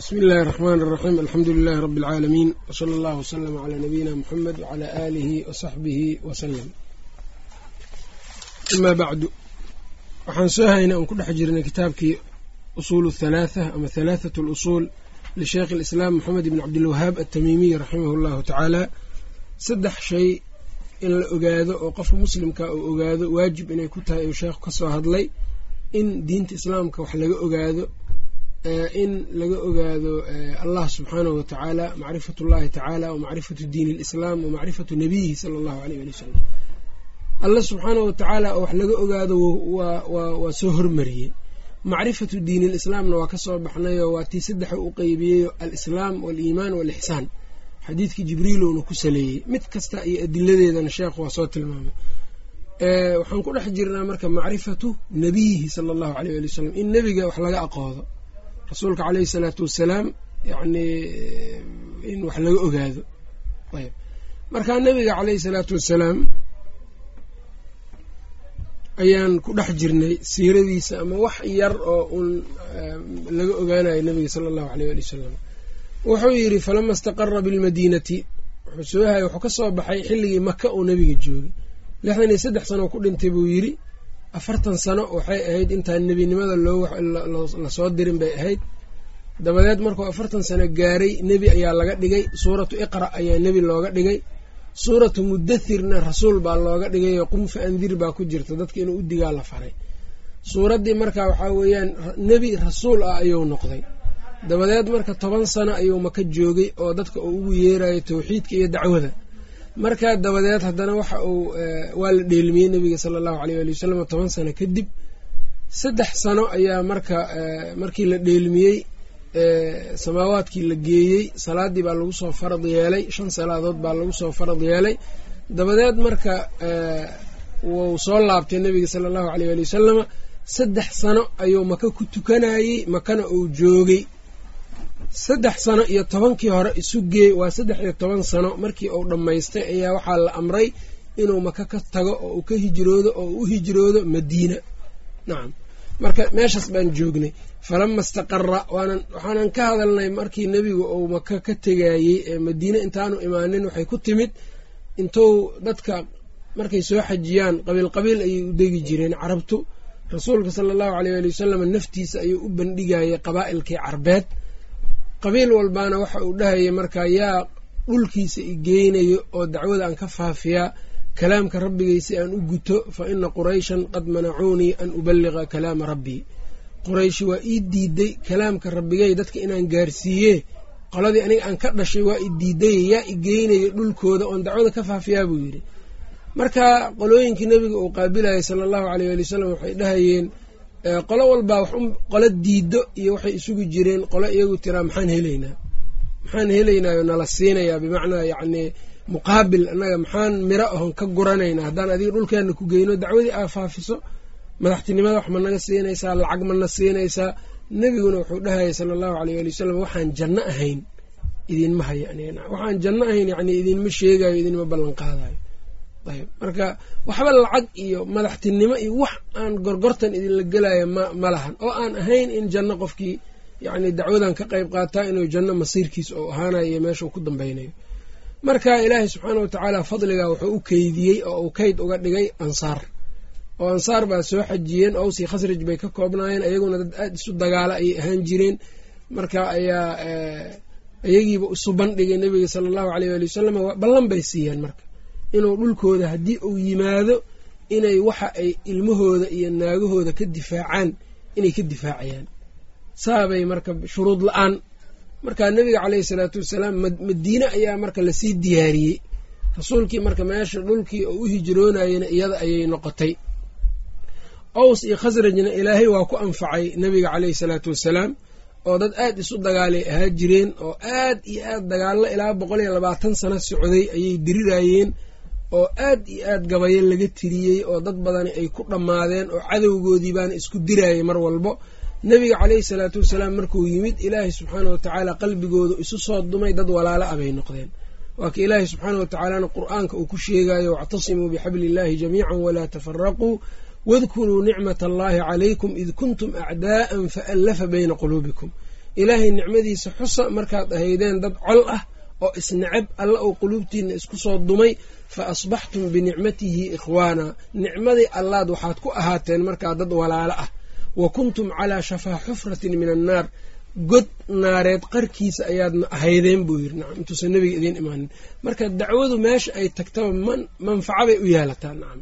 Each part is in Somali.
bsmi illaahi الرحmn الرaxيim alxamdu lilahi rbi اlcaalamiin wslى اllah wslm عlى nabiyina mxamed wعlى alihi wsaxbihi wslm ama bacdu waxaan soo haynay oon ku dhex jirnay kitaabkii usuul الthalaatha ama halaaثaة اlusul lisheikh اlislaam moxamed ibn cabdilwahaab atamiimiy raximah اllahu tacaala saddex shay in la ogaado oo qofka muslimka uu ogaado waajib inay ku tahay uu sheekhu ka soo hadlay in diinta islaamka wax laga ogaado in laga ogaado allah subxaanahu watacaala macrifat ullahi tacaala wamacrifatu diin اlislaam wamacrifatu nabiyihi sala allahu aleyh ali wasalam allah subxaanahu watacaala oo wax laga ogaado waa soo hormariyey. Macrifatu diin ilislaamna waa ka soo baxnayoo waa tii saddexa u qeybiyeyo alislaam waliimaan walixsaan. Xadiidkii jibriilowna ku saleeyey. Mid kasta iyo adiladeedana sheekhu waa soo tilmaamay. Waxaan ku dhex jirnaa marka macrifatu nabiyihi sala allahu aleyh ali wasalam in nebiga wax laga aqoodo rasuulka caleyhi salaatu wassalaam yacni in wax laga ogaado. Ayb. Markaa nebiga caleyhi salaatu wassalaam ayaan ku dhex jirnay siiradiisa ama wax yar oo uun laga ogaanayo nebiga sala allahu aleyh ali wasalam wuxuu yidhi falama istaqara bilmadiinati. Wuxuu soo hayay wuxuu ka soo baxay xilligii maka uu nebiga joogay. Lixdan iyo saddex sano ku dhintay buu yidhi afartan sano waxay ahayd intaan nebinimada loolasoo dirin bay ahayd. Dabadeed markuu afartan sano gaaray nebi ayaa laga dhigay. Suuratu iqra ayaa nebi looga dhigay. Suuratu mudathirna rasuul baa looga dhigayoo qum fa andir baa ku jirta. Dadka inuu u digaa la faray. Suuraddii marka waxaa weeyaan nebi rasuul ah ayuu noqday. Dabadeed marka toban sano ayuu maka joogay oo dadka uu ugu yeerayo tawxiidka iyo dacwada markaa dabadeed haddana waxa uu waa la dheelmiyey nebiga sala allahu aleyh ali wasalam toban sano kadib. Saddex sano ayaa marka markii la dheelmiyey samaawaadkii la geeyey salaaddii baa lagu soo farad yeelay shan salaadood baa lagu soo farad yeelay. Dabadeed marka wuu soo laabtay nebiga sala allahu aleyh ali wasalama saddex sano ayuu maka ku tukanayey makana uu joogay saddex sano iyo tobankii hore isu geey waa saddex iyo toban sano markii uu dhammaystay ayaa waxaa la amray inuu maka ka tago oo uu ka hijroodo oo u hijroodo madiina. Nacam marka meeshaas baan joognay. Falama istaqara waxaanan ka hadalnay markii nebigu uu maka ka tegayey ee madiine intaanu imaanin waxay ku timid. Intuu dadka markay soo xajiyaan qabiil qabiil ayay u degi jireen carabtu. Rasuulka sala allahu aleyh ali wasalam naftiisa ayuu u bandhigayay qabaa'ilkii carbeed qabiil walbaana waxa uu dhahayay markaa yaa dhulkiisa i geynayo oo dacwada aan ka faafiyaa kalaamka rabbigaysi aan u guto fa ina qurayshan qad manacuunii an uballiqa kalaama rabbii qurayshi waa ii diiday kalaamka rabbigay dadka inaan gaarsiiye qoladii aniga aan ka dhashay waa i diiday yaa i geynayo dhulkooda oon dacwada ka faafiyaa buu yidhi. Marka qolooyinkii nebiga uu qaabilayay sala allahu aleyh ali wasalam waxay dhahayeen qolo walbaa wax qolo diido iyo waxay isugu jireen qolo iyagu tiraa maxaan helaynaa? Maxaan helaynaayo nala siinayaa bimacnaa yacnii muqaabil annaga maxaan miro ahon ka guranaynaa? Haddaan adiga dhulkeena ku geyno dacwadii aa faafiso madaxtinimada wax ma naga siinaysaa lacag mana siinaysaa. Nebiguna wuxuu dhahayay sala allahu aleyh ali wasalam waxaan janno ahayn idinma haya waxaan janno ahayn yacni idinma sheegayo idinma ballan qaadayo ayb. Marka waxba lacag iyo madaxtinimo iyo wax aan gorgortan idinla gelayo ma ma lahan. Oo aan ahayn in janno qofkii yacni dacwadan ka qayb qaataa inuu janno masiirkiisa oo ahaanayo iyo meesha uu ku dambeynayo marka ilaahay subxaana watacaala fadligaa wuxuu u keydiyey oo uu keyd uga dhigay ansaar. Oo ansaar baa soo xajiyeen owsii khasraj bay ka koobnaayeen ayaguna dad aada isu dagaala ayay ahaan jireen. Marka ayaa iyagiiba isu bandhigay nebiga sala allahu aleyh ali wasalam ballan bay siiyeen marka inuu dhulkooda haddii uu yimaado inay waxa ay ilmahooda iyo naagahooda ka difaacaan inay ka difaacayaan. Saabay marka shuruud la'aan. Marka nebiga caleyhi salaatu wasalaam madiine ayaa marka la sii diyaariyey. Rasuulkii marka meesha dhulkii oo u hijroonayena iyada ayay noqotay. Ows iyo khasrajna ilaahay waa ku anfacay nebiga caleyhi salaatu wasalaam oo dad aad isu dagaalay ahaa jireen oo aad iyo aad dagaallo ilaa boqol iyo labaatan sano socday ayay dirirayeen oo aad iyo aad gabayo laga tiriyey oo dad badani ay ku dhammaadeen oo cadowgoodii baana isku dirayay mar walbo. Nebiga caleyhi salaatu wasalaam markuu yimid ilaahay subxaana watacaala qalbigooda isu soo dumay dad walaalo ah bay noqdeen. Waa ka ilaahay subxaana watacaalana qur'aanka uu ku sheegayo wactasimuu bixabli illaahi jamiican walaa tafaraquu wadkuruu nicmat allahi calaykum id kuntum acdaa'an faallafa bayna quluubikum. Ilaahay nicmadiisa xusa markaad ahaydeen dad col ah oo isnecab alla uu quluubtiina isku soo dumay fa asbaxtum binicmatihi ikhwaana nicmadii allaad waxaad ku ahaateen markaa dad walaalo ah wa kuntum calaa shafaa xufratin min annaar god naareed qarkiisa ayaadna ahaydeen buu yidhi nacam intuusan nebiga idiin imaanin marka dacwadu meesha ay tagtaba manfaca bay u yeelataa nacam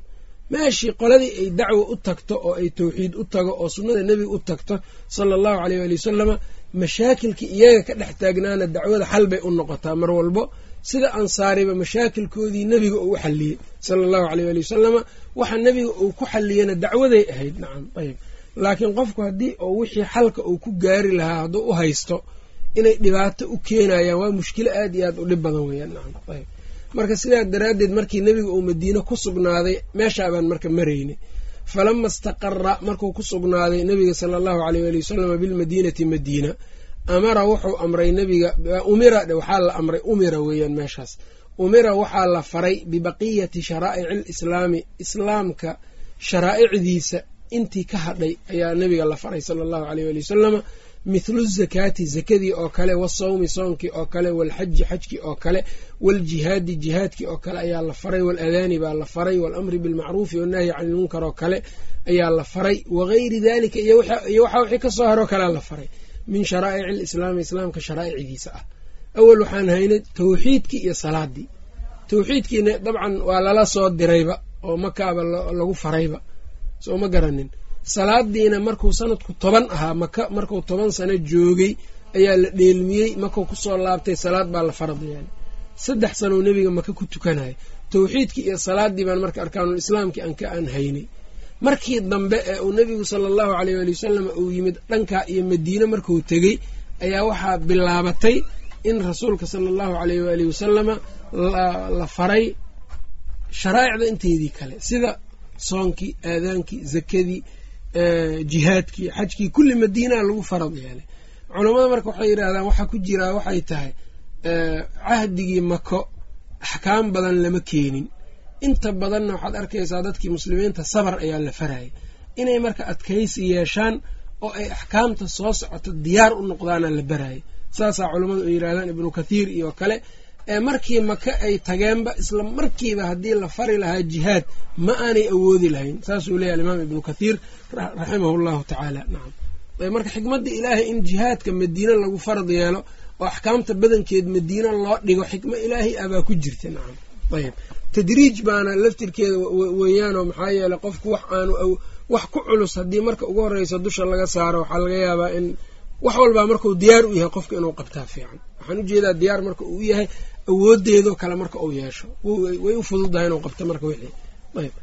meeshii qoladii ay dacwo u tagto oo ay tawxiid u tago oo sunnada nebiga u tagto sala allahu caleyh waali wasalama mashaakilkii iyaga ka dhex taagnaana dacwada xal bay u noqotaa mar walbo sida ansaariba mashaakilkoodii nebiga uu u xalliyey sala allahu caleyh waali wasalama waxa nebiga uu ku xalliyena dacwaday ahayd. Nacam ayb laakiin qofku haddii oo wixii xalka uu ku gaari lahaa hadduu u haysto inay dhibaato u keenayaan waa mushkilo aad iyo aad u dhib badan weeyaan. Nacam ayb marka sidaa daraaddeed markii nebiga uu madiine ku sugnaaday meeshaabaan marka maraynay. Falama istaqara markuu ku sugnaaday nebiga sala allahu aleyh waali wasalama bilmadiinati madiina amara wuxuu amray nebiga umira waxaa la amray umira weeyaan meeshaas. Umira waxaa la faray bibaqiyati sharaa'ici alislaami islaamka sharaa'icdiisa. Intii ka hadhay ayaa nebiga la faray sala allahu aleyh waali wasalama mithlu zakaati zakadii oo kale wasawmi soonkii oo kale walxaji xajkii oo kale waljihaadi jihaadkii oo kale ayaa la faray waladaani baa la faray walamri bilmacruufi wannahyi cani ilmunkar oo kale ayaa la faray wagayri dalika iyo waxaa wixii ka soo haroo kalea la faray min sharaa'ici alislaami islaamka sharaa'icdiisa ah. Awal waxaan haynay tawxiidkii iyo salaadii. Tawxiidkiina dabcan waa lala soo dirayba oo makaaba lagu farayba. Soo ma garanin. Salaadiina markuu sanadku toban ahaa maka markuu toban sano joogay ayaa la dheelmiyey markuu ku soo laabtay salaad baa la farad yeelay. Saddex sanow nebiga maka ku tukanaya tawxiidkii iyo salaadii baan marka arkaanul islaamkii aan ka aan haynay markii dambe ee uu nebigu sala allahu aleyh waali wasalam uu yimid dhankaa iyo madiine markuu tegey ayaa waxaa bilaabatay in rasuulka sala allahu aleyh waali wasalama la faray sharaa'icda inteedii kale sida soonkii aadaankii zakadii jihaadkii xajkii kulli madiinaa lagu farad yeelay. Culammada marka waxay yidhahdaan waxaa ku jiraa waxay tahay cahdigii mako axkaam badan lama keenin inta badanna waxaad arkaysaa dadkii muslimiinta sabar ayaa la farayay. Inay marka adkaysi yeeshaan oo ay axkaamta soo socoto diyaar u noqdaana la barayay. Saasaa culammadu ay yidhahdaan ibnu kathiir iyo kale ee markii maka ay tageenba isla markiiba haddii la fari lahaa jihaad ma aanay awoodi lahayn. Saasuu leeyahy alimaam ibnu kathiir raximahu llahu tacaala. Nacam marka xikmadda ilaahay in jihaadka madiine lagu farad yeelo oo axkaamta badankeed madiine loo dhigo xikmo ilaahay ah baa ku jirta. Nacam ayb tadriij baana laftirkeeda weeyaanoo maxaa yeeley qofku wax aanu wax ku culus haddii marka ugu horreysa dusha laga saaro waxaa laga yaabaa in wax walbaa markuu diyaar u yahay qofka inuu qabtaa fiican. Waxaan u jeedaa diyaar marka uu yahay awoodeedoo kale marka uu yeesho. Way u fududahay inuu qabto marka wixii. Ayb.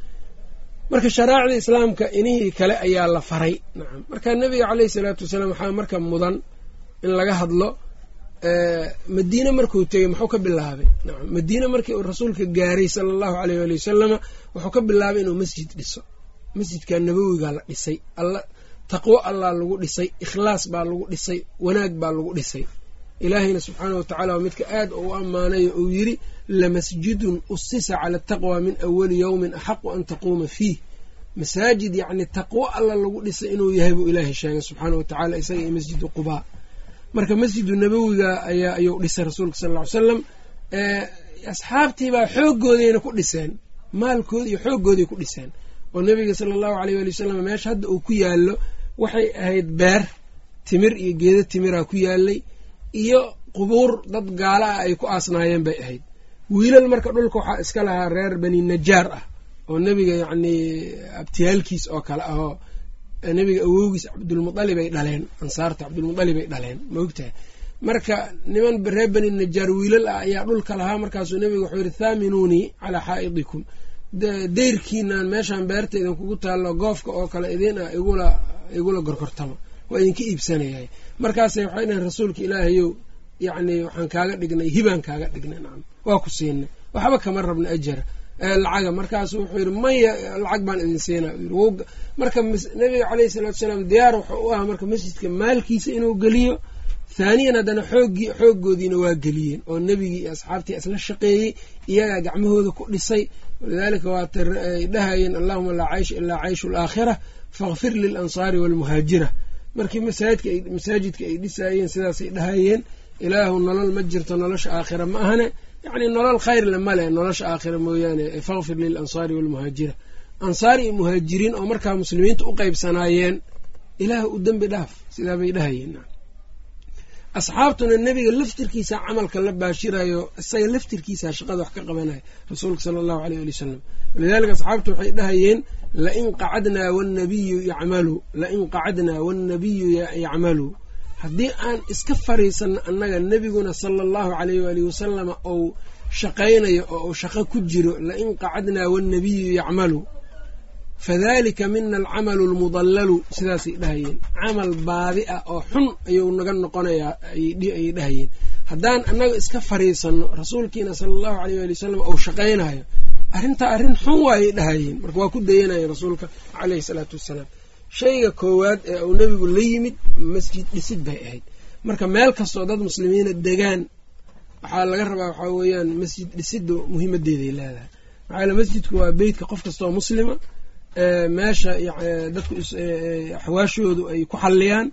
Marka sharaacda islaamka inihii kale ayaa la faray. Nacam marka nebiga caleyhi salaatu wasalaam waxaa marka mudan in laga hadlo madiine markuu tegey muxuu ka bilaabay? Madiine markii uu rasuulka gaaray sala allahu aleyh waali wasalama wuxuu ka bilaabay inuu masjid dhiso. Masjidka nabowigaa la dhisay. Taqwo allah lagu dhisay ikhlaas baa lagu dhisay wanaag baa lagu dhisay. Ilaahayna subxaanah watacaala waa midka aad u ammaanayo uu yidhi lamasjidun usisa cala ataqwa min awali yowmin axaqu an taquuma fiih. Masaajid yacni taqwo alla lagu dhisay inuu yahay buu ilaahay sheegay subxaanah watacala isaga iyo masjidu qubaa marka masjidu nabowiga ayaa ayuu dhisay rasuulka sal ly salam asxaabtiibaa xooggoodayna ku dhiseen. Maalkoodi iyo xooggooday ku dhiseen. Oo nebiga sala allahu aleyh waali wasalam meesha hadda uu ku yaallo waxay ahayd beer timir iyo geedo timiraa ku yaalay iyo qubuur dad gaala ah ay ku aasnaayeen bay ahayd. Wiilal marka dhulka waxaa iska lahaa reer bani najaar ah oo nebiga yacnii abtiyaalkiis oo kale ahoo nebiga awowgiis cabdulmualib ay dhaleen ansaarta cabdulmualib ay dhaleen ma ogtahay? Marka niman reer bani najaar wiilal ah ayaa dhulka lahaa markaasuu nebiga wuxuu yidhi thaaminuunii calaa xaa'idikum. Deyrkiinaan meeshaan beerta idinkugu taallo goofka oo kale idin ah igula igula gorgortamo waa idinka iibsanayahay markaasay waxay dhaheen rasuulka ilaahayow yacnii waxaan kaaga dhignay hibaan kaaga dhignay nacam waa ku siinay waxba kama rabna ajara lacaga. Markaasu wuxuu yidhi maya lacag baan idin siinaa marka nabiga caleyhi salaatu salaam diyaar wuxuu u ahaa marka masjidka maalkiisa inuu geliyo. Thaaniyan haddana xooggii xooggoodiina waa geliyeen oo nebigii iyo asxaabtii isla shaqeeyey iyagaa gacmahooda ku dhisay. Walidaalika waata ay dhahayeen allahuma laa caysha ilaa cayshu alaakhira fakfir lilansaari waalmuhaajira markii masaajidka ay dhisaayeen sidaasay dhahayeen ilaahu nolol ma jirto nolosha aakhira ma ahane yacni nolol khayrle male nolosha aakhira mooyaane fakfir lilansaari walmuhaajira ansaar iyo muhaajiriin oo markaa muslimiinta u qeybsanaayeen ilaah u dembi dhaaf sidaa bay dhahayeen asxaabtuna nebiga laftirkiisa camalka la baashirayo isaga laftirkiisa shaqada wax ka qabanaya rasuulka sala allahu aleyh ali wasalam walidalika asxaabtu waxay dhahayeen lain qacadnaa wanabiyu yacmalu lain qacadnaa wannabiyu yacmalu haddii aan iska fariisanno annaga nebiguna sala allahu aleyh waalihi wasalama ou shaqaynayo oo uu shaqo ku jiro lain qacadnaa wannabiyu yacmalu. Fadalika mina alcamalu almudallalu sidaasay dhahayeen camal baadi ah oo xun ayuu naga noqonayaa ayay dhahayeen haddaan annaga iska fariisanno rasuulkiina sala allahu aleyh waali wasalam ou shaqaynayo arrintaa arrin xun waayay dhahayeen marka waa ku dayanaya rasuulka caleyhi salaatu wassalaam shayga koowaad ee uu nebigu la yimid masjid dhisid bay ahayd. Marka meel kastoo dad muslimiina degaan waxaa laga rabaa waxaa weeyaan masjid dhisiddu muhiimadeeday leedahay. Maxaa masjidku waa beytka qof kastaoo muslima meesha dadku axwaashoodu ay ku xalliyaan.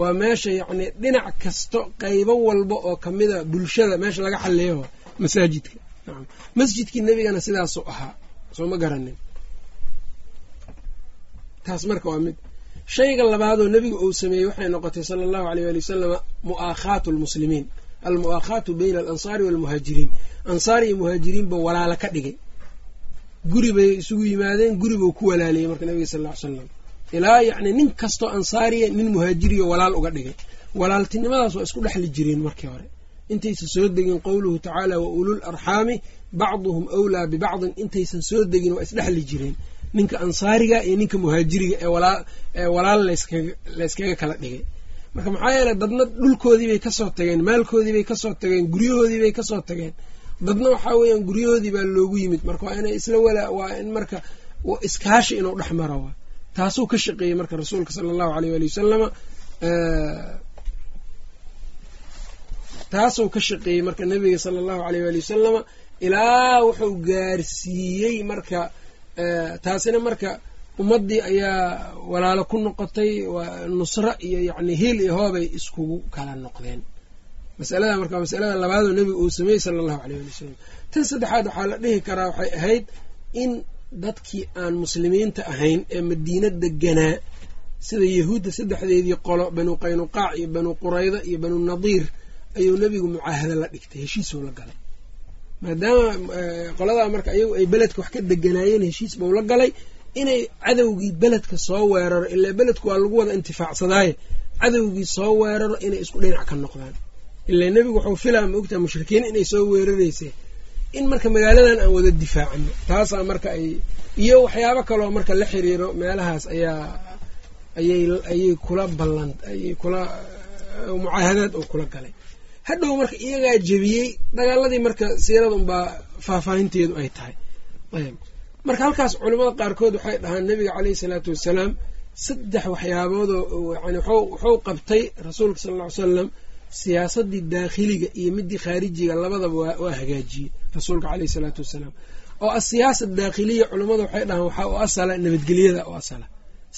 Waa meesha yacni dhinac kasto qeybo walba oo kamida bulshada meesha laga xalliyo masaajidka. Masjidkii nebigana sidaasuu ahaa soo ma garanin taas marka waa mid. Shayga labaadoo nebiga uu sameeyey waxay noqotay sala allahu aleyh ali wasalama mu'aakhaatu almuslimiin almu'aakhaatu bayna alansaari waalmuhaajiriin ansaar iyo muhaajiriinba walaalo ka dhigay. Guri bay isugu yimaadeen guri buu ku walaaliyey marka nabiga sal ll ly slam ilaa yacni nin kastoo ansaariya nin muhaajiriyo walaal uga dhigay. Walaaltinimadaas waa isku dhexli jireen markii hore. Intaysan soo degin qowluhu tacaala wa ulul arxaami bacduhum awlaa bibacdin intaysan soo degin waa isdhexli jireen ninka ansaariga iyo ninka muhaajiriga ee walaal layskaga kala dhigay. Marka maxaa yeeley dadna dhulkoodiibay ka soo tageen maalkoodiibay ka soo tageen guryahoodiibay ka soo tageen. Dadna waxaa weeyaan guryahoodii baa loogu yimid. Marka waa inay isla wala waa in marka iskaashi inuu dhex maro wa taasuu ka shaqeeyey marka rasuulka sala allahu aleyh waali wasalama taasuu ka shaqeeyey marka nebiga sala allahu aleyh waali wasalama ilaa wuxuu gaarsiiyey marka taasina marka ummaddii ayaa walaalo ku noqotay nusro iyo yacni hiil iyo hoobay iskugu kala noqdeen. Masalada marka masalada labaadoo nebiga uu sameeyey sala allahu aleyh ali wasalam tan saddexaad waxaa la dhihi karaa waxay ahayd in dadkii aan muslimiinta ahayn ee madiina deganaa sida yahuudda saddexdeedii qolo banu qaynuqaac iyo banu qurayda iyo banu nadiir ayuu nebigu mucaahado la dhigtay heshiisuu la galay maadaama qoladaa marka ayagu ay beledka wax ka deganaayeen heshiis buu la galay inay cadowgii beledka soo weeraro ilaa beledku waa lagu wada intifaacsadaaye cadowgii soo weeraro inay isku dhinac ka noqdaan. Ilaa nebigu wuxuu filaa ma ogtaha mushrikiin inay soo weeraraysa in marka magaaladan aan wada difaacano taasaa marka ay iyo waxyaabo kaloo marka la xiriiro meelahaas ayaa ayay ayay kula ballan ayay kula mucaahadaad oo kula galay hadhow marka iyagaa jebiyey dagaaladii marka siirada unbaa faahfaahinteedu ay tahay. Marka halkaas culimmada qaarkood waxay dhahaan nebiga caleyhi salaatu wassalaam saddex waxyaaboodoo yani wuxuu qabtay rasuulka sala alla ly salam siyaasadii daakhiliga iyo midii khaarijiga labadaba waa hagaajiyey rasuulka caleyhi salaatu wassalaam oo asiyaasa daakhiliya culimmada waxay dhahaan waxaa u asala nabadgelyada u asala.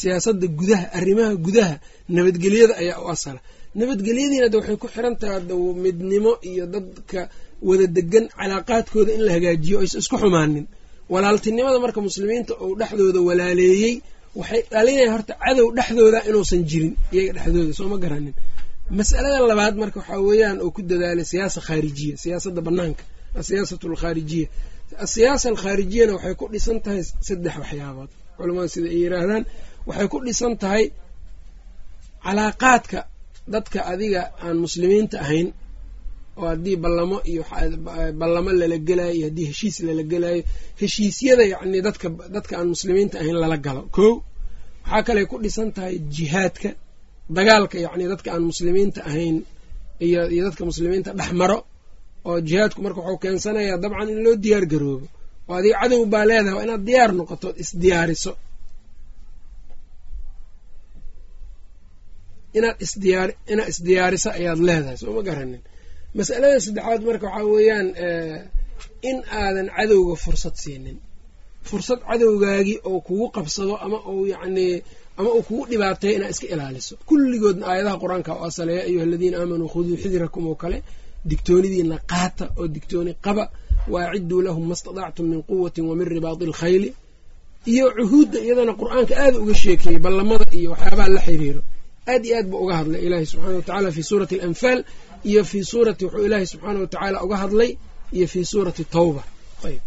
Siyaasada gudaha arrimaha gudaha nabadgelyada ayaa u asala nabadgelyadiina de waxay ku xiran tahay midnimo iyo dadka wada degan calaaqaadkooda in la hagaajiyo aysa isku xumaanin. Walaaltinimada marka muslimiinta uu dhexdooda walaaleeyey waxay dhalinaya horta cadow dhexdooda inuusan jirin iyaga dhexdooda sooma garanin. Masalada labaad marka waxaa weeyaan oo ku dadaalay siyaasa khaarijiya siyaasada banaanka asiyaasatu alkhaarijiya asiyaasa alkhaarijiyana waxay ku dhisan tahay saddex waxyaabood. Culamada sida ay yiraahdaan waxay ku dhisan tahay calaaqaadka dadka adiga aan muslimiinta ahayn oo haddii ballamo iyo ballamo lala gelaayo iyo haddii heshiis lala gelaayo heshiisyada yacni dadka dadka aan muslimiinta ahayn lala galo. Kow waxaa kaley ku dhisan tahay jihaadka dagaalka yacni dadka aan muslimiinta ahayn iyo iyo dadka muslimiinta dhex maro oo jihaadku marka wuxuu keensanayaa dabcan in loo diyaar garoobo. Oo adiga cadow baa leedahay waa inaad diyaar noqoto isdiyaariso inaad isdiyaar inaad isdiyaariso ayaad leedahay soo ma garanin. Masalada saddexaad marka waxaa weeyaan in aadan cadowga fursad siinin. Fursad cadowgaagii oo kugu qabsado ama uu yacnii ama uu kugu dhibaateeyo inaad iska ilaaliso. Kulligoodna aayadaha qur'aanka oo asala ayuha aladiina aamanuu khuduu xidirakum oo kale digtoonidiina qaata oo digtooni qaba wa aciduu lahum ma stadactum min quwatin wa min ribaadi alkhayli iyo cuhuudda iyadana qur'aanka aada uga sheekeeyey ballamada iyo waxyaabaha la xiriiro aad iyo aad buu uga hadlay ilaahi subxaana wa tacala fii suurati alanfaal iyo fii suurati wuxuu ilaahi subxaana wa tacaala uga hadlay iyo fii suurati tawba. Ayb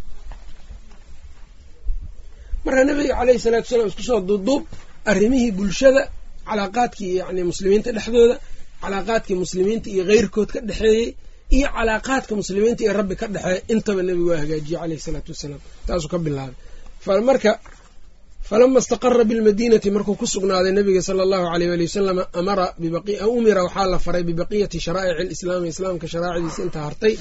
marka nabiga caleyhi salatu wasalaam isku soo duubduub arrimihii bulshada calaaqaadkii yani muslimiinta dhexdooda calaaqaadkii muslimiinta iyo keyrkood ka dhexeeyey iyo calaaqaadka muslimiinta iyo rabbi ka dhexeeya intaba nebigu waa hagaajiyey caleyhi salaatu wasalaam taasuu ka bilaabay. Marka falama istaqara bilmadiinati markuu ku sugnaaday nabiga sala allahu aleyh wali wasalam umira waxaa la faray bibaqiyati sharaa'ici alislaami islaamka sharaacdiisa intaa hartay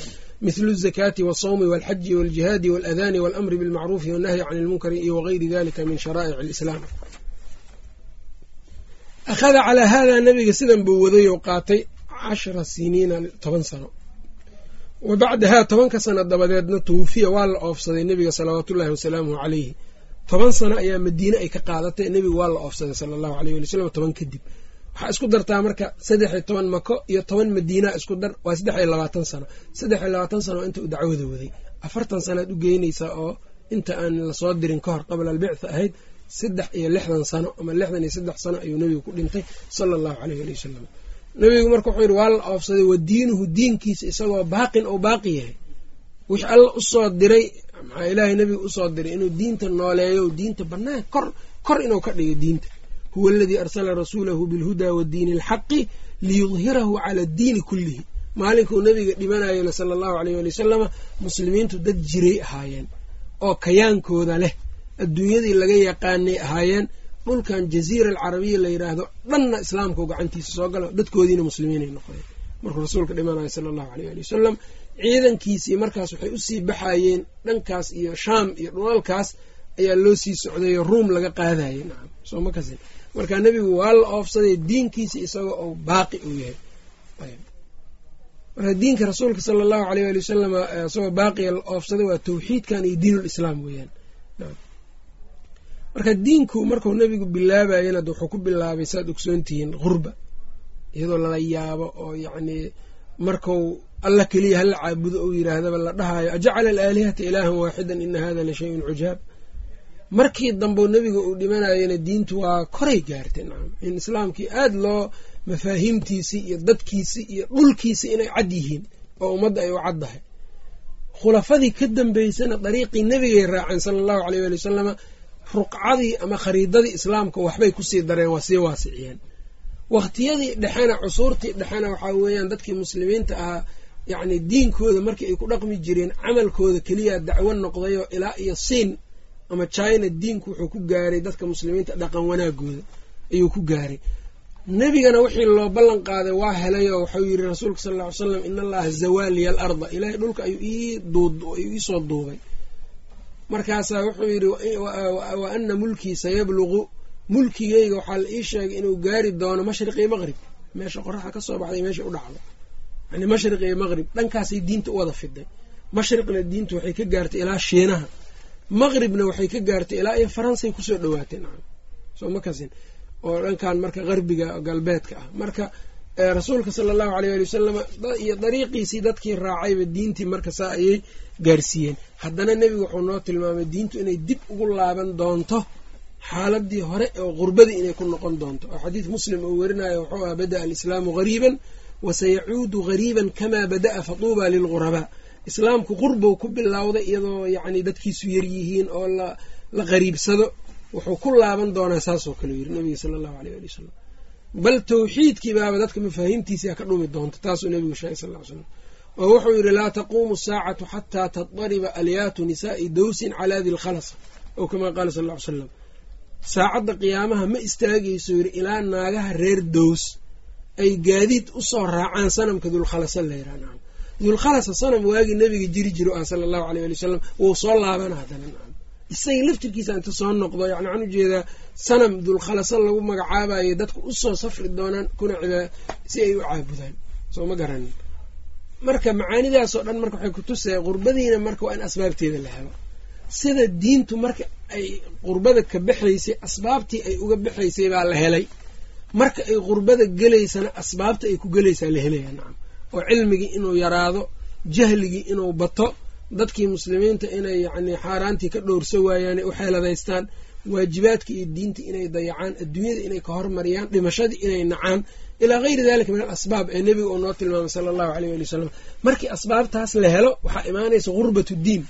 mithlu zakaati walsawmi walxaji waljihaadi waladani walamri bilmacruufi wannahyi can ilmunkari iyo wagayri dalika min sharaa'ic alislaam akhada calaa hada nabiga sidan buu oo qaatay cashara siniina toban sano wa bacdahaa tobanka sano dabadeedna tuwufiya waa la oofsaday nebiga salawaatullahi wasalaamuhu caleyhi toban sano ayaa madiine ay ka qaadatay. Nebigu waa la oofsaday sala allahu aleyh wali wsalam toban kadib. Waxaa isku dartaa marka saddex iyo toban mako iyo toban madiina isku dar. Waa saddex iyo labaatan sano. Saddex iyo labaatan sano inta u dacwada waday. Afartan sanaad u geynaysaa oo inta aan la soo dirin ka hor qabla albictha ahayd saddex iyo lixdan sano ama lixdan iyo saddex sano ayuu nebigu ku dhintay sala allahu aleyh wali wasalam nebigu marka wuxuu yidhi waa la oofsaday wa diinuhu diinkiisa isagoo baaqin oo baaqi yahay. Wix alla u soo diray maxaa ilaahay nebiga u soo diray inuu diinta nooleeyo diinta bannaan kor kor inuu ka dhigo diinta. Huwa aladii arsala rasuulahu bilhudaa wadiini alxaqi liyudhirahu cala addiini kullihi. Maalinkuu nebiga dhimanayana sala allahu aleyh wali wasalama muslimiintu dad jiray ahaayeen oo kayaankooda leh adduunyadii laga yaqaanay ahaayeen dhulkan jaziira alcarabiya la yidhaahdo dhanna islaamkau gacantiisa soo galo dadkoodiina muslimiinay noqdeen. Markuu rasuulka dhimanayo sala allahu aleyh ali wasalam ciidankiisii markaas waxay u sii baxayeen dhankaas iyo shaam iyo dhulalkaas ayaa loo sii socdayo ruum laga qaadayay nacam soo ma marka nebigu waa la oofsaday diinkiisa isagoo ou baaqi uu yahay. Marka diinka rasuulka sala allahu aleyh ali wasalam isagoo baaqiya la oofsaday waa tawxiidkan iyo diinulislaam weeyaan. Marka diinku markuu nebigu bilaabayana ad wuxuu ku bilaabay saad ogsoontihiin qurba iyadoo lala yaabo oo yacnii marku alla keliya hala caabudo ou yidhaahdaba la dhahayo ajacala alaalihata ilaahan waaxidan ina hada la shayun cujaab markii dambeu nebiga uu dhimanayana diintu waa koray gaartay nacam in islaamkii aada loo mafaahiimtiisii iyo dadkiisii iyo dhulkiisii inay cad yihiin oo ummadda ay u caddahay khulafadii ka dambeysana dariiqii nebigay raaceen sala allahu aleyh waali wasalama ruqcadii ama khariidadii islaamka waxbay ku sii dareen waa sii waasiciyeen. Wakhtiyadii dhexena cusuurtii dhexena waxaa weeyaan dadkii muslimiinta ahaa yacni diinkooda markii ay ku dhaqmi jireen camalkooda keliya dacwo noqdayoo ilaa iyo siin ama china diinku wuxuu ku gaaray dadka muslimiinta dhaqan wanaagooda ayuu ku gaaray. Nebigana wixii loo ballan qaaday waa helay oo waxau yidhi rasuulka sal lla ly slam in allaha zawaaliya al arda. Ilaahay dhulka ayuu iisoo duubay. Markaasaa wuxuu yidhi wa ana mulkii sayabluqu mulkigeyga waxaa la ii sheegay inuu gaari doono mashriq iyo maqrib. Meesha qoraxda ka soo baxday meesha u dhacdo yani mashriq iyo maqrib dhankaasay diinta u wada fiday mashriqna diinta waxay ka gaartay ilaa shiinaha maqribna waxay ka gaartay ilaa iyo faransay ku soo dhawaatay nacam. Soo ma oo dhankan marka qarbiga galbeedka ah. Marka rasuulka sala allahu aleyh ali wasalam iyo dariiqiisii dadkii raacayba diintii marka saa ayay gaarsiiyeen. Haddana nebigu wuxuu noo tilmaamay diintu inay dib ugu laaban doonto xaaladii hore oo qurbadii inay ku noqon doonto. Oo xadiid muslim uu werinayo wuxuu ah bada'a alislaamu gariiban wasayacuudu gariiban kamaa bada'a fatuuba lilghurabaa islaamku qurbow ku bilowday iyadoo yacni dadkiisu yaryihiin oo la qariibsado wuxuu ku laaban doonaa saasoo kale yiri nabiga sala allahu aleyh ali wasalam bal tawxiidkii baaba dadka mafaahiimtiisia ka dhumi doonta taasuu nebigu sheegay sal ly slam oo wuxuu yidhi laa taquumu saacatu xataa tadariba alyaatu nisaa'i dowsin calaa di lkhalasa oo kamaa qaala sal ly salam saacadda qiyaamaha ma istaagayso yidhi ilaa naagaha reer dows ay gaadiid u soo raacaan sanamka dulkhalasa layraa dulkhalasa sanam waagii nebiga jiri jiro ah sala allahu aleyh ali wasalam wuu soo laabana haddana nacam isaga laftirkiisa inta soo noqdo yani waxaan u jeedaa sanam dulkhalasa lagu magacaabayo dadku u soo safri doonaan kuna si ay u caabudaan. Soo ma garanin marka macaanidaasoo dhan marka waxay ku tusaya qurbadiina marka waa in asbaabteeda la helo. Sida diintu marka ay qurbada ka baxaysay asbaabtii ay uga baxaysay baa la helay marka ay qurbada gelaysana asbaabta ay ku gelaysaa la helaya nacam oo cilmigii inuu yaraado jahligii inuu bato dadkii muslimiinta inay yacni xaaraantii ka dhowrso waayaanay u xeeladaystaan waajibaadkii iyo diintii inay dayacaan adduunyada inay ka hormariyaan dhimashadii inay nacaan ilaa gayri dalika min alasbaab ee nebiga uu noo tilmaamay sala allahu aleyh ali wasalam markii asbaabtaas la helo waxaa imaanaysa gurbatu diin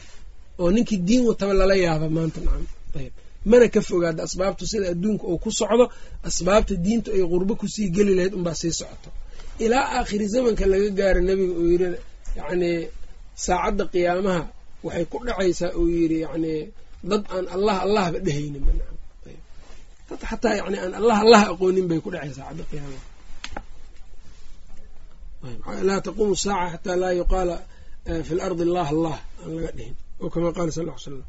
oo ninkii diin wataba lala yaaba maanta nacam ayb mana ka fogaada asbaabtu sida adduunka uu ku socdo asbaabta diintu ay qurbo ku sii geli lahayd unbaa sii socoto. Ilaa aakhiri zamanka laga gaaro nebiga uu yiri yacnii saacadda qiyaamaha waxay ku dhacaysaa uu yidhi yacnii dad aan allah allahba dhehaynin xataa yani aan allah allah aqoonin bay ku dhacaysaa saacadda qiyaamaha. Laa taquumu saaca xataa laa yuqaala fi lardi allah allah aan laga dhihin. Oo kama qaala sal l slam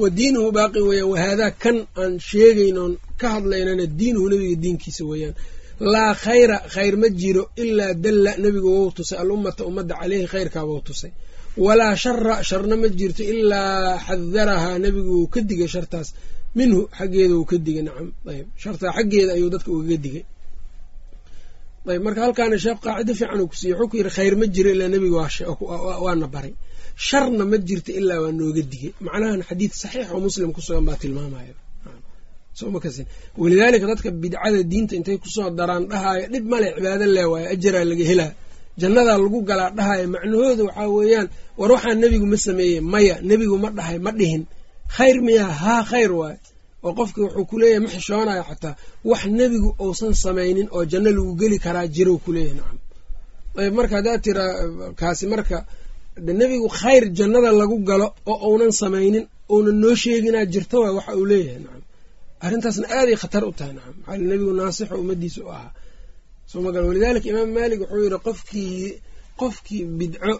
wa diinuhu baaqi weeyaan wahaadaa kan aan sheegaynoon ka hadlaynana diinuhu nebiga diinkiisa weeyaan. Laa khayra khayr ma jiro ilaa dalla nebigu wou tusay alummata ummadda caleyhi khayrkaa wou tusay. Walaa shara sharna ma jirto ilaa xadarahaa nebigu wuu ka digay shartaas. Minhu xaggeeda wuu ka digay nacam. Ayb shartaa xaggeeda ayuu dadka ugaga digay. Ayb marka halkaana sheekh qaacido fiican uu ku siiyey wuxuu ku yidhi khayr ma jiro ilaa nebiga waana baray sharna ma jirto ilaa waa nooga digay. Macnahan xadiid saxiix oo muslim ku sugan baa tilmaamaya. Walidaalika dadka bidcada diinta intay ku soo daraan dhahaayo dhib male cibaado lee waayo ajaraa laga helaa. Jannadaa lagu galaa dhahaayo macnahooda waxaa weeyaan war waxaa nebigu ma sameeyey maya nebigu ma dhahay ma dhihin. Khayr miyaa haa khayr waayo. Oo qofki wuxuu kuleeyahay ma xishoonayo xataa. Wax nebigu uusan samaynin oo janno lagu geli karaa jirow kuleeyahay nacam ayb marka haddaad tiraa kaasi marka nebigu khayr jannada lagu galo oo uunan samaynin uunan noo sheeginaa jirto waay waxa uu leeyahay nacam. Arrintaasna aaday khatar u tahay nacam. Maxaa nebigu naasixo ummadiisa u ahaa. Soo ma gal walidaalika imaam maalik wuxuu yidhi qofkii qofkii bidco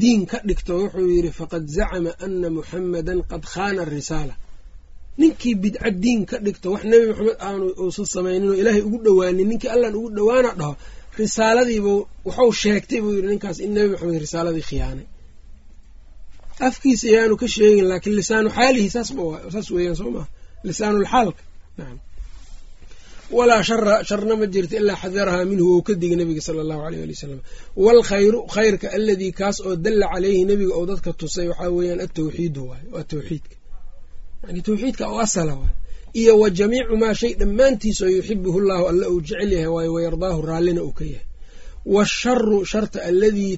diin ka dhigto wuxuu yidhi faqad zacama ana muxamadan qad khaana arisaala ninkii bidco diin ka dhigto wax nebi maxamed aanu uusan samaynin oo ilaahay ugu dhowaanin ninkii allan ugu dhowaana dhaho risaaladiibu waxuu sheegtay buu yidhi ninkaas in nebi maxamed risaaladii khiyaanay afkiisa ayaanu ka sheegin laakiin lisaanu xaalihi saas weeyaan soo maha lisaanulxaalka walaa shara sharna ma jirto ilaa xadarahaa minhu ou ka digay nabiga sala allahu aleyh ali wasalam waalkhayru khayrka aladii kaas oo dalla caleyhi nebiga ou dadka tusay waxaa weeyaan atawxiidu waay waa tawxiidka. Yani tawxiidka oo asala waay iyo wa jamiicu maa shay dhammaantiis oo yuxibuhu llahu alla uu jecel yahay waayo wayardaahu raallina uu ka yahay. Waasharu sharta alladii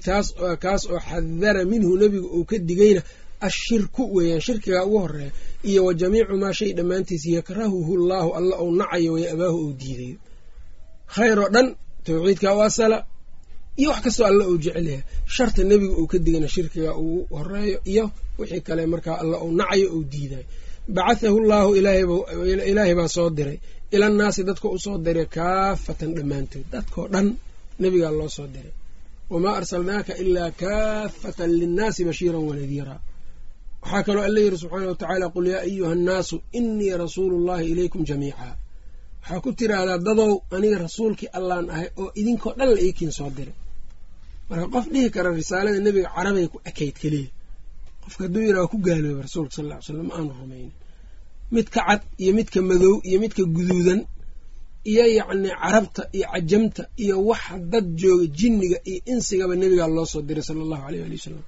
kaas oo xadara minhu nebiga uu ka digayna ashirku weeyaan shirkigaa ugu horreeya iyo wa jamiicu maa shay dhammaantiis yakrahuhu llaahu alla ou nacayo way abaahu ou diidayo khayr oo dhan tawxiidka u asala iyo wax kastoo alla uu jecel yahay. Sharta nebiga uu ka digana shirkiga uu horeeyo iyo wixii kale markaa alla ou nacayo ou diidayo bacathahu llaahu ilaahay baa soo diray. Ilannaasi dadka u soo diray kaafatan dhammaantood dadkao dhan nebigaa loo soo diray. Wamaa arsalnaaka ilaa kaafatan linnaasi bashiiran wanadiira waxaa kaloo alla yidhi subxaana wa qul yaa ayuha annaasu inii rasuulu llahi ilaykum jamiica. Waxaa ku tiraahdaa dadow aniga rasuulkii allaan ahay oo idinkoo dhan la iikiin soo diray. Marka qof dhihi kara risaalada nebiga carabay ku ekayd keliya qofka hadduu yidhaha ku gaalooba rasuulka sal lla ly slam ma aanu rumaynin midka cad iyo midka madow iyo midka guduudan iyo yacni carabta iyo cajamta iyo waxa dad jooga jinniga iyo insigaba nebigaa loo soo diray sala allahu aleyh ali wasalam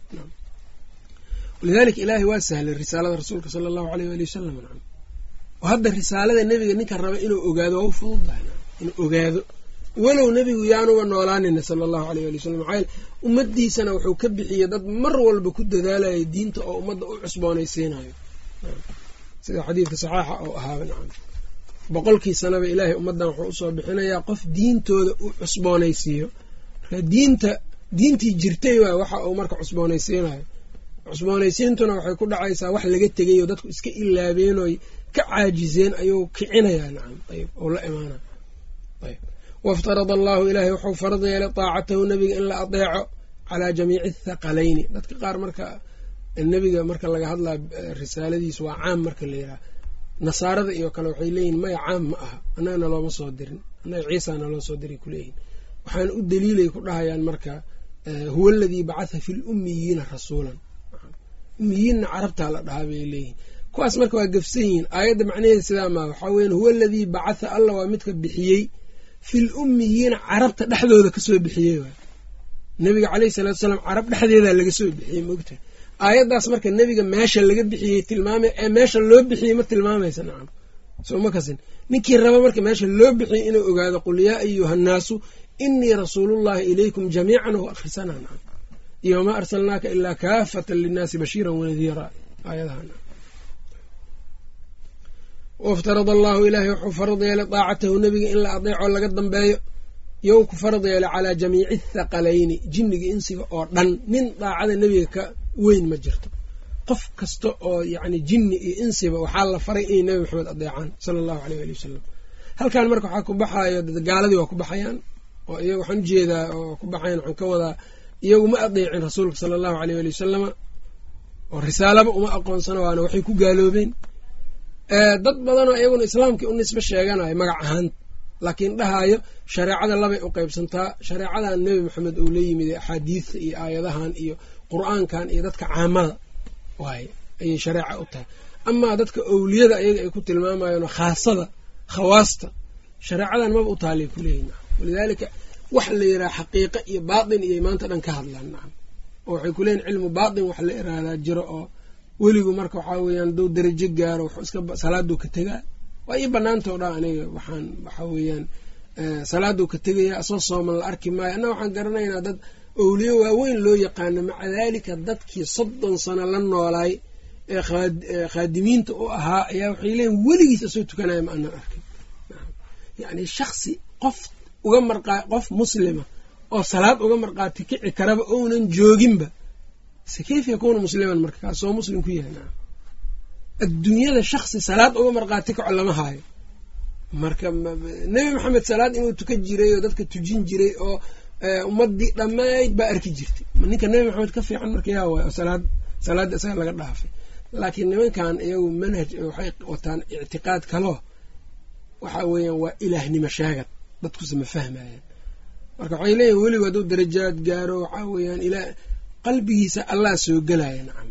walidaalika ilaahay waa sahlay risaalada rasuulka sala allahu aleyh ali wasalam oo hadda risaalada nebiga ninka raba inuu ogaado waa u fududahay inuu ogaado walow nebigu yaanuba noolaanina sala allahu aleyh ali wasalam maxaa ummadiisana wuxuu ka bixiyey dad mar walba ku dadaalayay diinta oo ummadda u cusboonaysiinayo sida xadiidka saxaaxa oo ahaaba nacam. Boqolkii sanaba ilaahay ummaddan wuxuu u soo bixinayaa qof diintooda u cusboonaysiiyo. Marka diinta diintii jirtay waa waxa uu marka cusboonaysiinayo cusboonaysiintuna waxay ku dhacaysaa wax laga tegay oo dadku iska ilaabeenooy ka caajizeen ayuu kicinayaa nacam ayb ou la imaana ayb waftarada allahu ilaahay wuxuu farad yeelay taacatahu nebiga in la adeeco calaa jamiici athaqalayni dadka qaar marka nebiga marka laga hadlaa risaaladiisa waa caam marka la yidhaha nasaarada iyo kale waxay leeyihiin maya caam ma aha annaga nalooma soo dirin annaga ciisa naloo soo diray kuleeyihin waxaana u daliilay ku dhahayaan marka huwa aladii bacatha fi lummiyiina rasuulan ummiyiinna carabtaa la dhahaa bay leeyihiin kuwaas marka waa gafsan yihiin aayadda macnaheeda sidaa maa waxaa weyan huwa aladii bacatha alla waa midka bixiyey fil ummiyiina carabta dhexdooda ka soo bixiyey waay. Nebiga caleyhi salatu salaam carab dhexdeedaa laga soo bixiyey maogtahay. Aayaddaas marka nebiga meesha laga bixiyey tilmaamay ee meesha loo bixiyey ma tilmaamaysa nacam. Soo ma kasin. Ninkii raba marka meesha loo bixiyey inuu ogaado qul yaa ayuha annaasu inii rasuulullahi ilaykum jamiican oo akhrisana nacam. Iyo wamaa arsalnaaka ilaa kaafatan linnaasi bashiiran wanadiira aayadaha waftarada allahu ilaahay wuxuu farad yeelay daacatahu nebiga in la adeeco laga dambeeyo yow ku farad yeelay calaa jamiici thaqalayni jinniga insiga oo dhan nin daacada nebiga ka weyn ma jirto qof kasta oo yacni jinni iyo insiba waxaa la faray inay nebi maxamed adeecaan sala allahu aleyh ali wasalam halkan marka waxaa ku baxayo gaaladii waa ku baxayaan oo iyaga waxaan u jeedaa oo ku baxayan waxaan ka wadaa iyagu ma adeecin rasuulka sala allahu aleyh ali wasalama oo risaalaba uma aqoonsano waana waxay ku gaaloobeen dad badanoo iyaguna islaamkii u nisbe sheeganayo magac ahaan laakiin dhahaayo shareecada labay u qeybsantaa shareecadan nebi maxamed uu la yimid axaadiidta iyo aayadahan iyo qur'aankan iyo dadka caamada waaye ayay shareeca u tahay. Amaa dadka owliyada ayaga ay ku tilmaamayeenoo khaasada khawaasta shareecadan maba u taalay kuleeyihin walidaalika wax la yidhaha xaqiiqa iyo baatin iyo maanta dhan ka hadlaan nacam oo waxay kuleeyihin cilmu baatin wax la iraadaa jiro oo weligu marka waxaa weeyaan duu darajo gaaro salaaduu ka tegaa. Waa ii banaantao dhan aniga waxaan waxaa weeyaan salaaduu ka tegaya asoo sooman la arki maayo. Anna waxaan garanaynaa dad owliye waaweyn loo yaqaano maca daalika dadkii soddon sano la noolaay ee khaadimiinta u ahaa ayaa waxay leeyiin weligiis asoo tukanaya ma anan arkin. Yacni shaksi qof uga marqaa qof muslima oo salaad uga marqaati kici karaba ounan jooginba se kayf yakuunu musliman marka kaas soo muslim ku yahay adduunyada shaksi salaad uga marqaati kaco lama haayo. Marka nebi maxamed salaad inuu tukan jiray oo dadka tujin jiray oo ummadii dhammayd baa arki jirtay. Ninka nebi maxamed ka fiican marka yaa waay salaad salaadda isaga laga dhaafay. Laakiin nimankan iyagu manhaj waxay wataan ictiqaad kaloo waxa weeyaan waa ilaahnimo sheegad dadkuse ma fahmayaan marka waxay leeyihiin weliba hadduu darajaad gaaro waxaa weeyaan ilaa qalbigiisa allah soo gelaya nacam.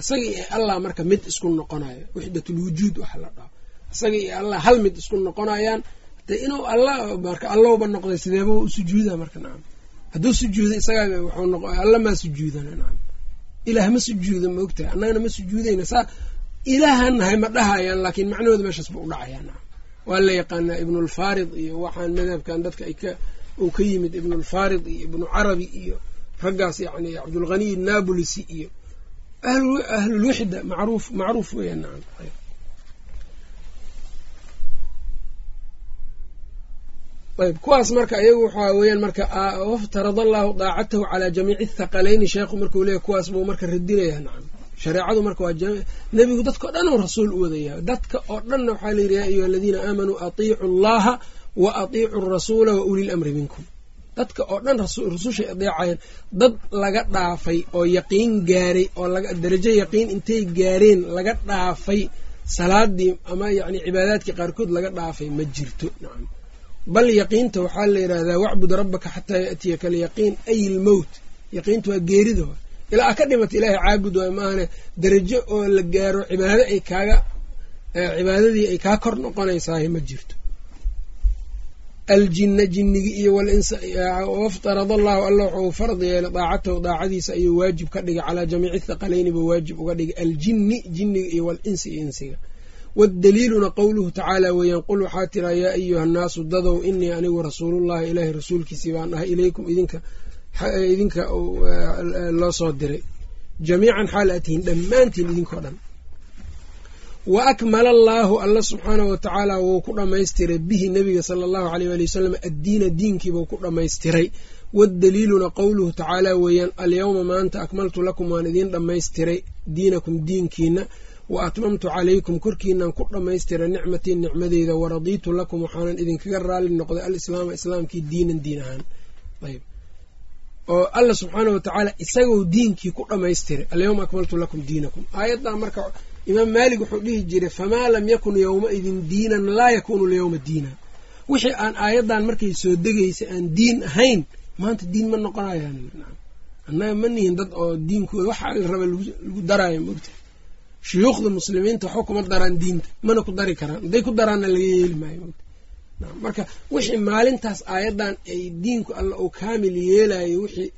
Isaga iyo allah marka mid isku noqonayo wixdatulwujuud waxa la dhaho. Isaga iyo allah hal mid isku noqonayaan de inuu allah marka allowba noqday sideeba u sujuuda marka nacam? Hadduu sujuuda isagaa wuxuu noq alla maa sujuudana nacam. Ilaah ma sujuuda ma ogtahay? Annagana ma sujuudayna saa ilaahan nahay ma dhahayaan laakiin macnahooda meeshaas ba u dhacayaa nacam. Waa la yaqaanaa ibnulfarid iyo waxaan madhabkan dadka ay ka uu ka yimid ibnulfarid iyo ibnu carabi iyo raggaas yacni cabdulghaniy naabulisi iyo ahlulwixda macruuf macruuf weya nacam. Ayb. Kuwaas marka iyagu waxaa weeyaan marka waftarada allahu daacatahu calaa jamiici thaqalayni sheekhu markuu leeyahy kuwaas buu marka radinaya nacam. Shareecadu marka waa nebigu dadka o dhan oo rasuul u wadaya dadka oo dhanna waxaa layidhi yaa ayuha aladiina aamanuu atiicu allaha wa atiicu rasuula wa uli lamri minkum dadka oo dhan rusushay adeecayeen dad laga dhaafay oo yaqiin gaaray oo darajo yaqiin intay gaareen laga dhaafay salaadii ama yacni cibaadaadkii qaarkood laga dhaafay ma jirto. Nacam bal yaqiinta waxaa la yidhahdaa wacbud rabbaka xataa yaatiyaka alyaqiin ay ilmowt yaqiinta waa geerida ilaa a ka dhimata ilaahay caabud waay maahane darajo oo la gaaro cibaado ay kaaga cibaadadii ay kaa kor noqonaysaahy ma jirto aljina jinnigi iyo waftarada allahu alla wuxuu farad yeelay daacatahu daacadiisa ayuu waajib ka dhigay calaa jamiici thaqalayni buu waajib uga dhigay aljini jinniga iyo walinsi iyo insiga waddaliiluna qowluhu tacaala weeyaan qul waxaa tiraa yaa ayuha nnaasu dadow inii anigu rasuulullahi ilaahay rasuulkiisii baan ahay ilaykum idinka idinka loo soo diray jamiican xaal atihin dhammaantiin idinkoo dhan wa akmala allaahu alla subxaanahu watacaala wuu ku dhammaystiray bihi nebiga sala allahu aleyh waali wasalam addiina diinkiibuu ku dhammaystiray waddaliiluna qowluhu tacaala weeyaan alyowma maanta akmaltu lakum waan idiin dhammaystiray diinakum diinkiina wa atmamtu calaykum korkiinan ku dhammaystiray nicmatii nicmadeyda waradiitu lakum waxaanan idinkaga raali noqday alislaama islaamkii diinan diin ahaan oo alla subxaanah watacaala isagou diinkii ku dhammaystiray alyowma akmaltu lakum diinakum aayaddaa marka imaam maalik wuxuu dhihi jiray famaa lam yakun yowmaidin diinan laa yakuunu lyowma diina. Wixii aan aayaddan markay soo degaysay aan diin ahayn maanta diin ma noqonayaan. Annaga ma nihin dad oo diinkooda waxa la raba lagu daraayo mogta shuyuukhda muslimiinta waxba kuma daraan diinta mana ku dari karaan. Hadday ku daraanna laga yeeli maayo marka wixii maalintaas aayaddan ay diinku alla uu kaamil yeelayo wixii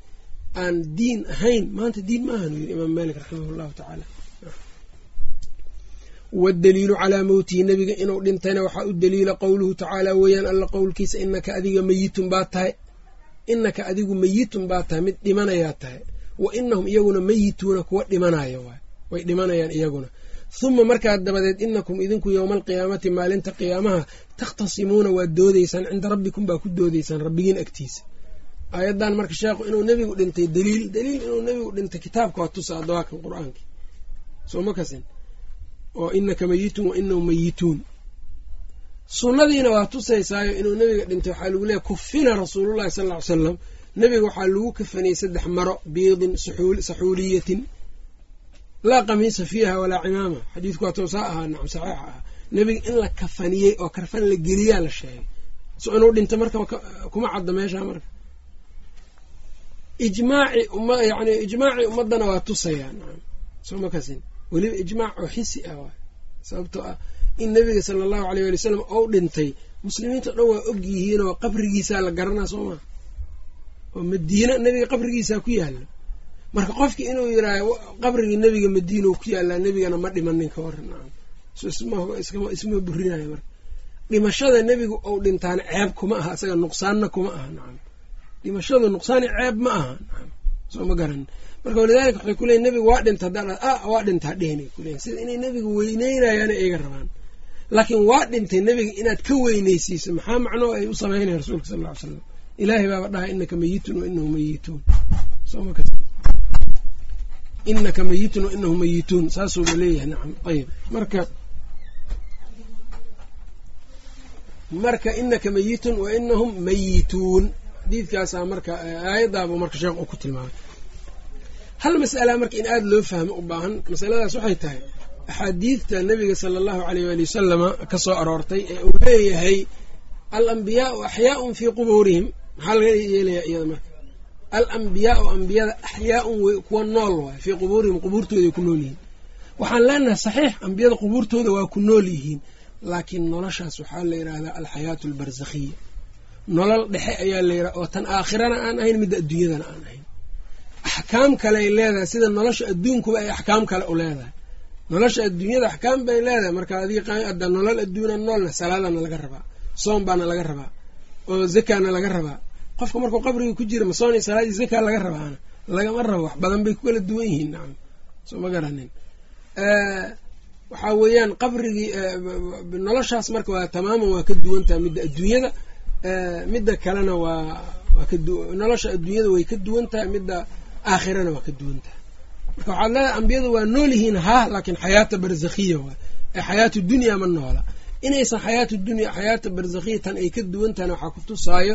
aan diin ahayn maanta diin ma ahanu yiri imaam maalik raximah llahu tacaala waddaliilu calaa mowtihi nebiga inuu dhintayna waxaa u daliila qowluhu tacaala weeyaan alla qowlkiisa inaka adiga meyitun baa tahay inaka adigu meyitun baa tahay mid dhimanayaa tahay wa inahum iyaguna meyituuna kuwa dhimanaya waay way dhimanayaan iyaguna huma markaa dabadeed inakum idinku yowma alqiyaamati maalinta qiyaamaha takhtasimuuna waad doodaysaan cinda rabbikum baa ku doodaysaan rabbigiin agtiisa aayaddan marka sheekhu inuu nebigu dhintay daliil daliil inuu nebigu dhintay kitaabka waa tusa adawaakan qur'aanki soo ma kasin oo inaka meyitun wa inahum meyituun sunnadiina waa tusaysaayo inuu nebiga dhintay waxaa lagu leeyahy kufina rasuulullahi sal ll ly salam nebiga waxaa lagu kafaniyey saddex maro biidin saxuuliyatin. Laa qamiisa fiiha walaa cimaama. Xadiidku waa toosaa ahaa nacam saxiix ah nebiga in la kafaniyey oo karfan la geliyaa la sheegay. So inuu dhinto marka kuma cadda meeshaa marka. Ijmaaci umma yani ijmaacii ummaddana waa tusayaa nacam. Soo ma weliba ijmaac oo xisi ah waay. Sababtoo ah in nebiga sala allahu aleyh wali wasalam ou dhintay muslimiinta dhan waa og yihiinoo qabrigiisaa la garanaa soo maa oo madiina nebiga qabrigiisaa ku yaalla marka qofkii inuu yiraaho qabrigii nebiga madiina ku yaallaa nebigana ma dhimanin ka waran isma burinayo marka. Dhimashada nebigu ou dhintaana ceeb kuma aha isaga nuqsaanna kuma aha nacam. Dhimashadu nuqsaani ceeb ma aha nacam. Soo ma garanin marka walidaalika waxay kuleeyiin nebigu waa dhinta haddaan waa dhintaa dhehna kuleeyiin sida inay nebiga weyneynayaana iga rabaan. Laakiin waa dhintay nebiga inaad ka weyneysiiso maxaa macnoo ay u sameynaya rasuulka sal ll ly slam ilaahay baaba dhahay inaka meyitun wa inahu meyituun inaka meyitun wa inahu meyituun saasuuba leeyahay nacam ayb marka marka inaka meyitun wa inahum meyituun xadiidkaasaa marka aayaddaabuu marka sheekh uu ku tilmaamay hal mas'ala marka in aada loo fahmo u baahan masaladaas waxay tahay axaadiidta nebiga sala allahu aleyh waali wasalama ka soo aroortay ee uu leeyahay al ambiyaau axyaaun fii qubuurihim maxaa laga yeelayaa iyada marka. Al ambiyada axyaaun w kuwa nool waay fii qubuurihim qubuurtooday ku nool yihiin. Waxaan leenahay saxiix ambiyada qubuurtooda waa ku nool yihiin laakiin noloshaas waxaa la yidhaahdaa alxayaatu albarsakhiya nolol dhexe ayaa la yidhaha oo tan aakhirana aan ahayn midda adduunyadana aan ahayn axkaam kale ay leedahay sida nolosha adduunkuba ay axkaam kale u leedahay. Nolosha adduunyada axkaam bay leedahay marka adiga nolol adduuna noolna salaadana laga rabaa soom baana laga rabaa oo zakana laga rabaa. Qofka markuu qabriga ku jira ma soon iyo salaadii zaka laga rabaana lagama rabo wax badan bay ku kala duwan yihiin nacam. Soo garanin. Waxaa weeyaan qabrigii noloshaas marka waa tamaaman waa ka duwantaha midda adduunyada midda kalena waa nolosha adduunyada way ka duwan tahay midda aakhirana waa ka duwan tahay marka waxaad leedahay ambiyadu waa nool yihiin haa laakiin xayaata barzakhiya waay ee xayaatu dunya ma noola. Inaysan xayaatu dunya xayaata barzakhiya tan ay ka duwan tahana waxaa ku tusaayo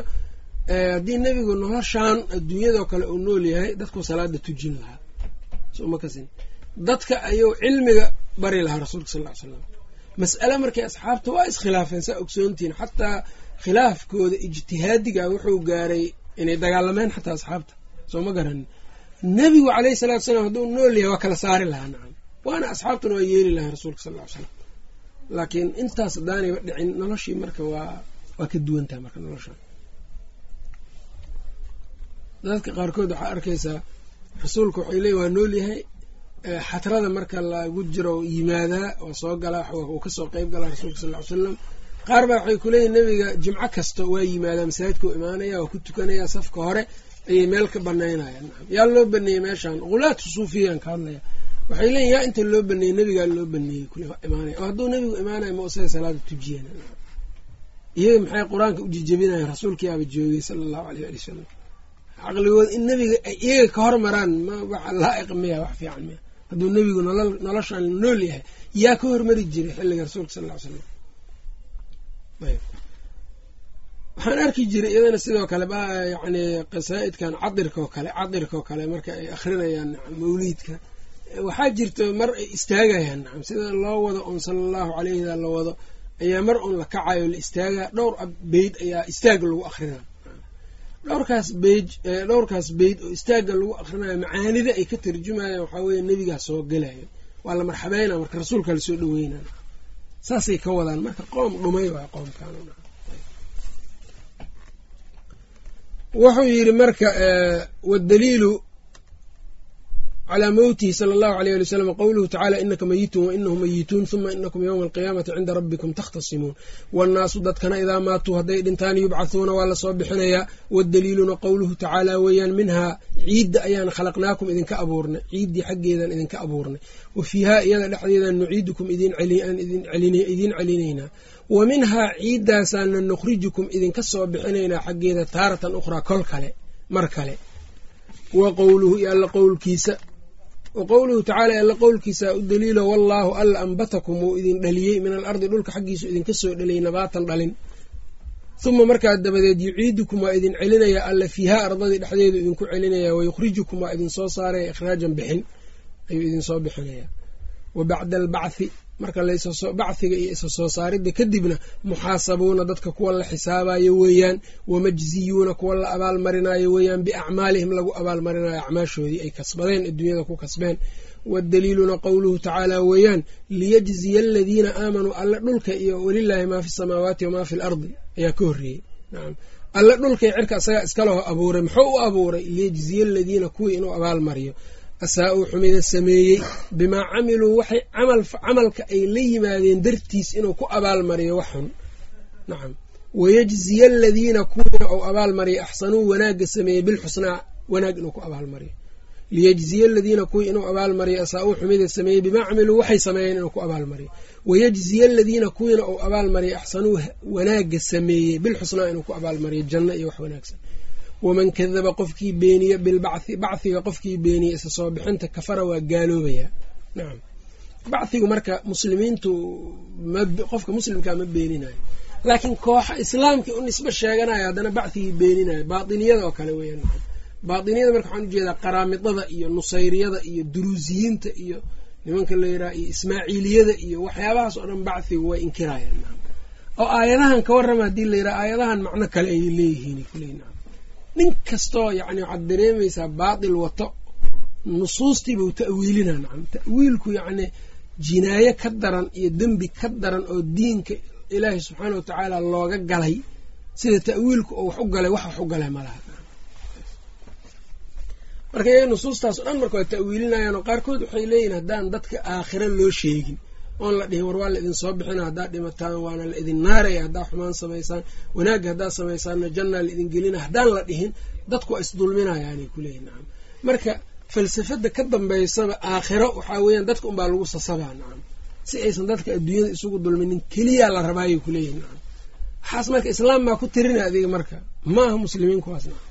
haddii nebigu noloshaan adduunyadoo kale uu nool yahay dadku salaada tujin lahaa. Soo ma kasin. Dadka ayuu cilmiga bari lahaa rasuulka sal ly slam mas'ale markay asxaabta waa iskhilaafeen saa ogsoontihiin xataa khilaafkooda ijtihaadiga wuxuu gaaray inay dagaalameen xataa asxaabta. Soo ma garanin nebigu caleyhi salatu salaam hadduu nool yahay waa kala saari lahaa nacam. Waana asxaabtuna waa yeeli lahay rasuulka sal ly slam laakiin intaas haddaanayba dhicin noloshii marka waa waa ka duwantaha marka nolosha. Dadka qaarkood waxaa arkaysaa rasuulka waxay leeyi waa nool yahay. Xatrada marka lagu jiro yimaadaa oo soo galaa uu ka soo qeyb galaa rasuulka sal ly slam qaar baa waxay kuleeyihin nebiga jimco kasta waa yimaadaa masaajidkau imaanaya waa ku tukanaya safka hore ayay meel ka banaynayaan yaa loo baneeyey meeshaan? Qulaatu suufiyaan ka hadlaya. Waxay leeyihiin yaa inta loo baneeyey nebigaa loo baneeyey imaanaya. Oo hadduu nebigu imaanayo ma usaga salaada tujiyan iyaga maxay qur'aanka u jijabinayan rasuulkiiaaba joogay sala allahu aleyh ali wasalam caqligooda in nebiga ay iyaga ka hormaraan ma waxa laa'iq miya wax fiican miya. Hadduu nebigu noloshaan nool yahay yaa ka hormari jiray xilliga rasuulka sal ly slam waxaan arki jiray iyadana sidoo kale yani qasaa'idkan cadirka oo kale cadirka oo kale marka ay akrinayaan mawliidka. Waxaa jirta mar ay istaagayaan nacam sida loo wado un sala allahu caleyhda la wado ayaa mar un la kacayo la istaagaa dhowr beyd ayaa istaag lagu akrinaa dhowrkaas beyj dhowrkaas beyd oo istaagga lagu akrinayo macaanida ay ka tarjumayaan waxaa weeye nebigaa soo gelayo. Waa la marxabeyna marka rasuulka la soo dhaweyna saasay ka wadaan marka qoom dhumay waa qoomkan wuxuu yidhi marka wadaliilu calaa mowtihi sala allahu aleyh ali wsalam qowluhu tacala inaka mayitun wa inahum mayituun huma inakum yowma alqiyaamati cinda rabbikum takhtasimuun. Wannaasu dadkana idaa maatuu hadday dhintaan yubcathuuna waa la soo bixinayaa. Wadaliiluna qowluhu tacaala weeyaan minhaa ciidda ayaan khalaqnaakum idinka abuurnay. Ciiddii xaggeedan idinka abuurnay. Wa fiihaa iyada dhexdeedan nuciidukum idiin celinaynaa wa minhaa ciiddaasaana nukhrijukum idinka soo bixinaynaa xaggeeda taaratan ukhraa kol kale mar kale. Wa qowluhu iyo alla qowlkiisa. Wa qowluhu tacaala alla qowlkiisa u daliilo wallaahu alla ambatakum wuu idin dhaliyey min alardi dhulka xaggiisu idinka soo dhaliyey nabaatan dhalin. Huma markaa dabadeed yuciidukum waa idin celinayaa alla fiihaa ardadii dhexdeedu idinku celinayaa wayukhrijukum waa idin soo saaraya ikhraajan bixin ayuu idin soo bixinayaa wa bacda albacthi marka bachiga iyo isa soo saaridda kadibna muxaasabuuna dadka kuwa la xisaabayo weeyaan wamajziyuuna kuwa la abaalmarinayo weeyaan biacmaalihim lagu abaalmarinayo acmaashoodii ay kasbadeen adduunyada ku kasbeen. Wadaliiluna qowluhu tacaala weeyaan liyajziya aladiina aamanuu alle dhulka iyo welilaahi maa fi samaawaati wamaa fi lardi ayaa ka horreeyey. Alle dhulkay cirka isagaa iskaleho abuuray muxuu u abuuray? Liyajziya aladiina kuwii inuu abaalmariyo asaa-uu xumida sameeyey bimaa camiluu waxay camalka ay la yimaadeen dartiis inuu ku abaalmariyo wax xun. Nacam. Wayajziya aladiina kuwiina uu abaalmariyo axsanuu wanaagga sameeyey bilxusnaa wanaag inuu ku abaalmariyo liyajziya aladiina kuwii inuu abaalmariyo asaa-uu xumida sameeyey bimaa camiluu waxay sameeyeen inuu ku abaalmariyo wayajziya aladiina kuwiina uu abaalmariyo axsanuu wanaagga sameeyey bilxusnaa inuu ku abaalmariyo janno iyo wax wanaagsan waman kadaba qofkii beeniye bilbacthi bachiga qofkii beeniye isa soo bixinta kafara waa gaaloobayaa nacam bachigu marka muslimiintu qofka muslimkaa ma beeninayo laakiin kooxa islaamkii u nisbo sheeganayo haddana bachigii beeninayo baatiniyada oo kale weeyaan baatiniyada marka waxaan u jeedaa qaraamidada iyo nusayriyada iyo duruusiyiinta iyo nimanka la yiraha iyo ismaaciiliyada iyo waxyaabahaas oo dhan bachigu way inkirayaan oo aayadahan ka warrama haddii la yiraha aayadahan macno kale ay leeyihiin nin kastoo yacni waxaad dareemaysaa baatil wato nusuustiibuu ta'wiilina nacam ta'wiilku yacni jinaaye ka daran iyo dembi ka daran oo diinka ilaahay subxaana wa tacaala looga galay sida ta'wiilku oo wax u galay wax wax u galay malaha marka iyaga nusuustaas o dhan marka waa ta'wiilinayaan oo qaarkood waxay leeyihiin haddaan dadka aakhira loo sheegin oon la dhihin war waa la idin soo bixina haddaad dhimataan waana la idin naaraya haddaa xumaan samaysaan wanaagga haddaad samaysaanna jannaa la idin gelina haddaan la dhihin dadku waa isdulminayaanay kuleeyihin nacam marka falsafada ka dambeysaba aakhiro waxaa weeyaan dadka unbaa lagu sasabaa nacam si aysan dadka adduunyada isugu dulminin keliyaa la rabaayay kuleeyihin nacam waxaas marka islaam baa ku tirina adiga marka. Ma aha muslimiin kuwaas nacam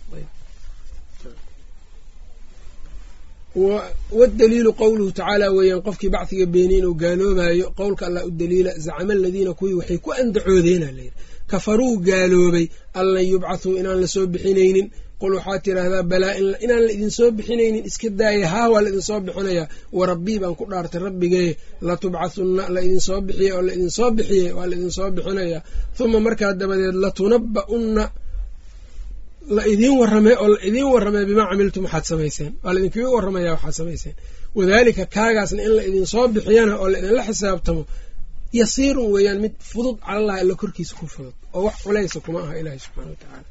wadaliilu qowluhu tacaala weeyaan qofkii bacdiga beeniye inuu gaaloobayo qowlka allah u daliila zacama aladiina kuwii waxay ku andacoodeena layidhi kafaruu gaaloobay an lan yubcathuu inaan la soo bixinaynin. Qul waxaad tidhaahdaa balaa inaan la idin soo bixinaynin iska daaya haa waa la idin soo bixinayaa. Warabbii baan ku dhaartay rabbigee latubcathunna la idin soo bixiye oo la idin soo bixiye waa la idin soo bixinayaa. Huma markaa dabadeed latunaba'unna la idiin warramay oo la idiin warramay bimaa camiltum waxaad samayseen waa la idinkaga warramaya waxaad samayseen. Wadaalika kaagaasna in la idin soo bixiyana oo la idinla xisaabtamo yasiirun weeyaan mid fudud calalahi alla korkiisa ku fudud oo wax culaysa kuma aha ilaahi subxana wa tacaala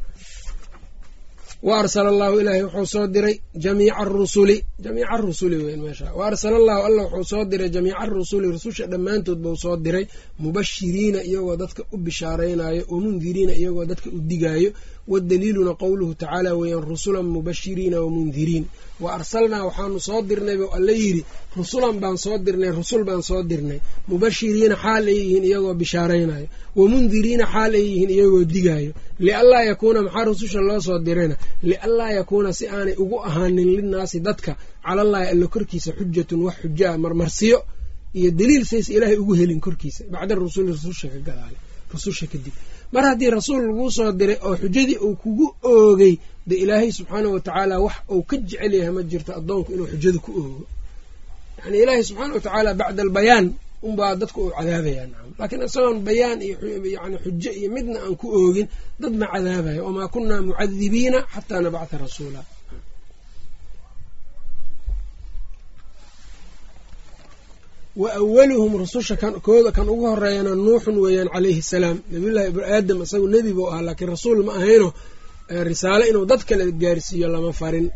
wa arsala allahu ilaahay wuxuu soo diray jamiica arusuli jamiica arusuli weyn meesha. Wa arsala allahu alla wuxuu soo diray jamiica arusuli rususha dhammaantood buu soo diray. Mubashiriina iyagoo dadka u bishaaraynayo wa mundiriina iyagoo dadka u digaayo. Wadaliiluna qowluhu tacaala weeyaan rusulan mubashiriina wa mundiriin wa arsalnaa waxaanu soo dirnay buu alla yidhi rusulan baan soo dirnay rusul baan soo dirnay. Mubashiriina xaal ay yihiin iyagoo bishaaraynayo. Wa mundiriina xaal ay yihiin iyagoo digaayo. Lianlaa yakuuna maxaa rususha loo soo dirayna? Lianlaa yakuuna si aanay ugu ahaanin linnaasi dadka calallaahi alla korkiisa xujatun wax xujaa marmarsiyo iyo daliil says ilaahay ugu helin korkiisa. Bacda rusuli rususha ka gadaale rususha kadib mar haddii rasuul laguu soo diray oo xujadii uu kugu oogay de ilaahay subxaana wa tacaala wax uu ka jecel yahay ma jirto addoonku inuu xujada ku oogo. Yacni ilaahay subxaana wa tacaala bacda albayaan unbaa dadka uu cadaabaya nacam laakiin isagoon bayaan iyo yani xujo iyo midna aan ku oogin dad ma cadaabayo. Wamaa kunaa mucadibiina xataa nabcatha rasuula wa awaluhum rususha kooda kan ugu horeeyana nuuxun weeyaan calayhi salaam. Nabiyullahi aadam isagu nebi buu ahaa laakiin rasuul ma ahayno risaale inuu dad kale gaarsiiyo lama farin.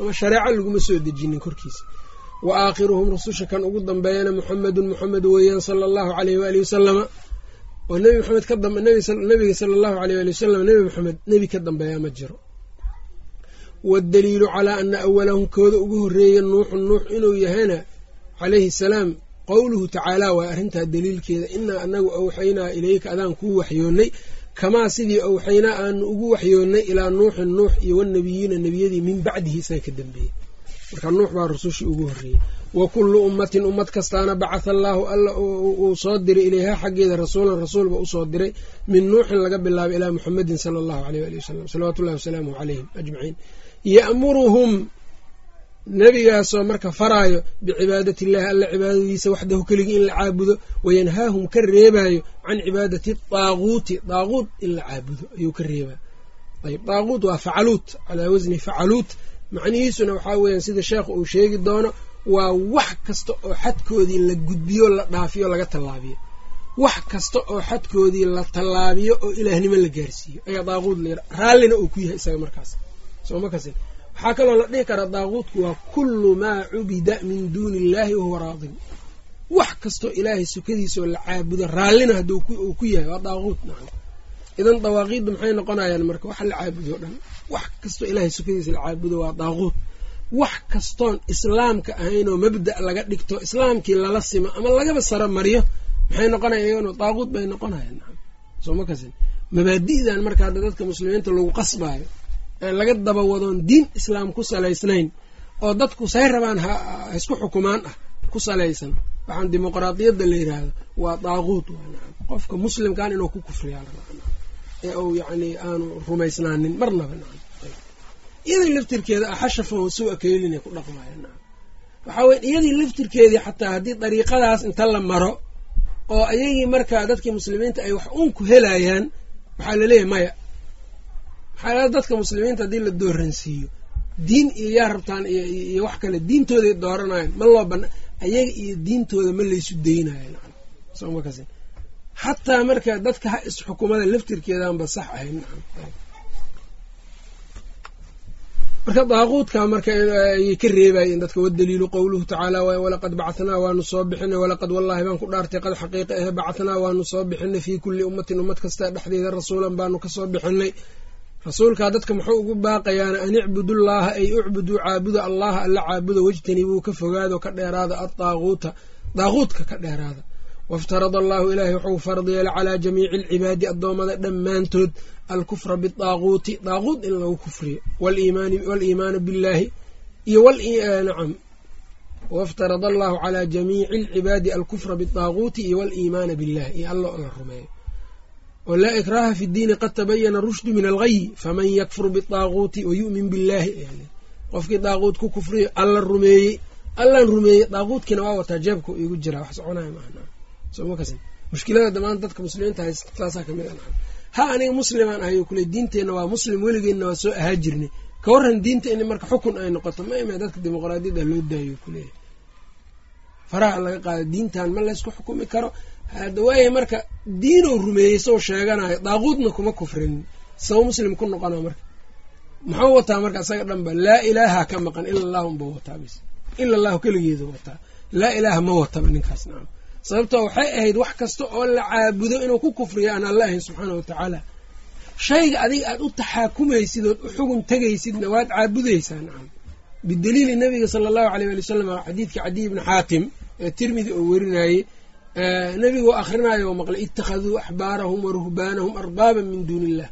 Ama shareeco laguma soo dejinin korkiisa. Wa aakhiruhum rususha kan ugu dambeeyana muxamedun muxamed weeyaan sala allahu aleyh waalihi wasalama oo nebi maxamed ka nabiga sala allahu aleyh waali wasalam nebi maxamed nebi ka dambeeya ma jiro. Waadaliilu calaa ana awalahum kooda ugu horreeya nuuxun nuux inuu yahayna calayhi salaam qowluhu tacaala waa arrintaa daliilkeeda inaa anagu awxaynaa ilayka adaan kuu waxyoonnay kamaa sidii awxaynaa aanu ugu waxyoonnay ilaa nuuxin nuux iyo wanabiyiina nebiyadii min bacdihi isaga ka dambeeyey. Marka nuux baa rusushii ugu horreeyey. Wa kullu ummatin ummad kastaana bacatha allaahu alla uu soo diray ilayha xaggeeda rasuulan rasuulba u soo diray min nuuxin laga bilaabay ilaa muxamedin sala allahu aleyh ali wasalam salawaatu ullahi wasalaamuh calayhim ajmaciin. Ya'muruhum nebigaasoo marka faraayo bicibaadati illaahi alla cibaadadiisa waxdahu keligii in la caabudo wayanhaahum ka reebaayo can cibaadati daaguuti daaguut in la caabudo ayuu ka reebaa. Ayb daaguut waa facaluut calaa wasni facaluut. Macnihiisuna waxaa weeyaan sida sheekhu uu sheegi doono waa wax kasta oo xadkoodii la gudbiyo la dhaafiyo laga tallaabiyo. Wax kasta oo xadkoodii la tallaabiyo oo ilaahnimo la gaarsiiyo. Ayaa daaguut la yidha raallina uu ku yahay isaga markaas. Sooma kasin waxaa kaloo la dhihi karaa daaquudku waa kullu maa cubida min duuni illaahi wahuwa raadin. Wax kastoo ilaahay sukadiisaoo la caabudo raallina hadduu ku yahay waa daaquud nacam. Idan dawaaqiiddu maxay noqonayaan marka wax la caabudo o dhan? Wax kastoo ilaahay sukadiisa la caabudo waa daaquud wax kastoon islaamka ahaynoo mabda' laga dhigto islaamkii lala simo ama lagaba saro mariyo maxay noqonaya iyagona daaquud bay noqonayaan nacam. Soo ma kasin. Marka hadda dadka muslimiinta lagu qasbaayo laga daba wadoon diin islaam ku salaysnayn oo dadku say rabaan ha isku xukumaan ah ku salaysan. Waxaan dimuqraadiyadda la yidhaahdo waa daaquud qofka muslimkan inuu ku kufriyaa ee uu yacni aanu rumaysnaanin marnaba iyadii laftirkeeda axashafan suu-a keelinay ku dhaqmaya waxaa weye iyadii laftirkeedii xataa haddii dariiqadaas inta la maro oo ayagii markaa dadkii muslimiinta ay wax uun ku helayaan waxaa la leeyahay maya maxaa dadka muslimiinta haddii la dooransiiyo diin iyo yaa rabtaan iyo wax kale diintooday dooranayan ma loo bana ayaga iyo diintooda ma laysu daynayo xataa marka dadka ha isxukumada laftirkeedaanba sax ahayn. Marka daaquudka marka ayay ka reebayeen dadka wadaliilu qowluhu tacaala waay walaqad bacathnaa waanu soo bixinay walaqad wallaahi baan ku dhaartay qad xaqiiqa ahe bacathnaa waanu soo bixinay fii kulli ummatin ummad kasta dhexdeeda rasuulan baanu ka soo bixinay rasuulkaa dadka muxuu ugu baaqayaana an icbudullaaha ay ucbuduu caabuda allaha alla caabuda wejtanibuu ka fogaado ka dheeraada adaaquuta daaquudka ka dheeraada. Waftarada allaahu ilaahay wuxuu farad yeelay calaa jamiici alcibaadi addoommada dhammaantood alkufra bidaaquuti daaquud in lagu kufriyo waliimaana billaahi iyo nacam. Waftarada allaahu calaa jamiici alcibaadi alkufra bidaaquuti iyo waliimaana billahi iyo alla la rumeeyo oo laa ikraaha fi ddiini qad tabayana rushdu min alghayi faman yakfur bidaaquuti wa yu'min billaahi qofkii daaquud ku kufriyo alla rumeeyey allan rumeeyey daaquudkiina waa wataa jeebka igu jiraa wax soconaya maaha soma kas mushkilada dhammaan dadka muslimiinta hay taasaa ka mid a ha aniga muslimaan ahayo kule diinteenna waa muslim weligeenna waa soo ahaa jirnay. Ka warran diinta in marka xukun ay noqoto ma ima dadka dimuqraadiyadda loo daayo kuleeyahy faraha laga qaado diintan ma laysku xukumi karo. Hada waaya marka diinow rumeeyey soo sheeganayo daaquudna kuma kufrin. Saba muslim ku noqona marka. Muxuu wataa marka isaga dhanba laa ilaaha ka maqan ila allahu unba wataa bis ila allahu keligeedu wataa. Laa ilaaha ma wataba ninkaas nacam sababtoo waxay ahayd wax kasta oo la caabudo inuu ku kufriyo aan alla ahayn subxaana watacaala shayga adiga aad u taxaakumaysid ood u xugun tegaysidna waad caabudaysaa nacam bidaliili nabiga sala allahu aleyh ali wasalam xadiidkii cadiy bni xaatim ee tirmidi oo werinayey nebigu akhrinayo oo maqlay ittakhaduu axbaarahum wa ruhbaanahum arbaaban min duuni illah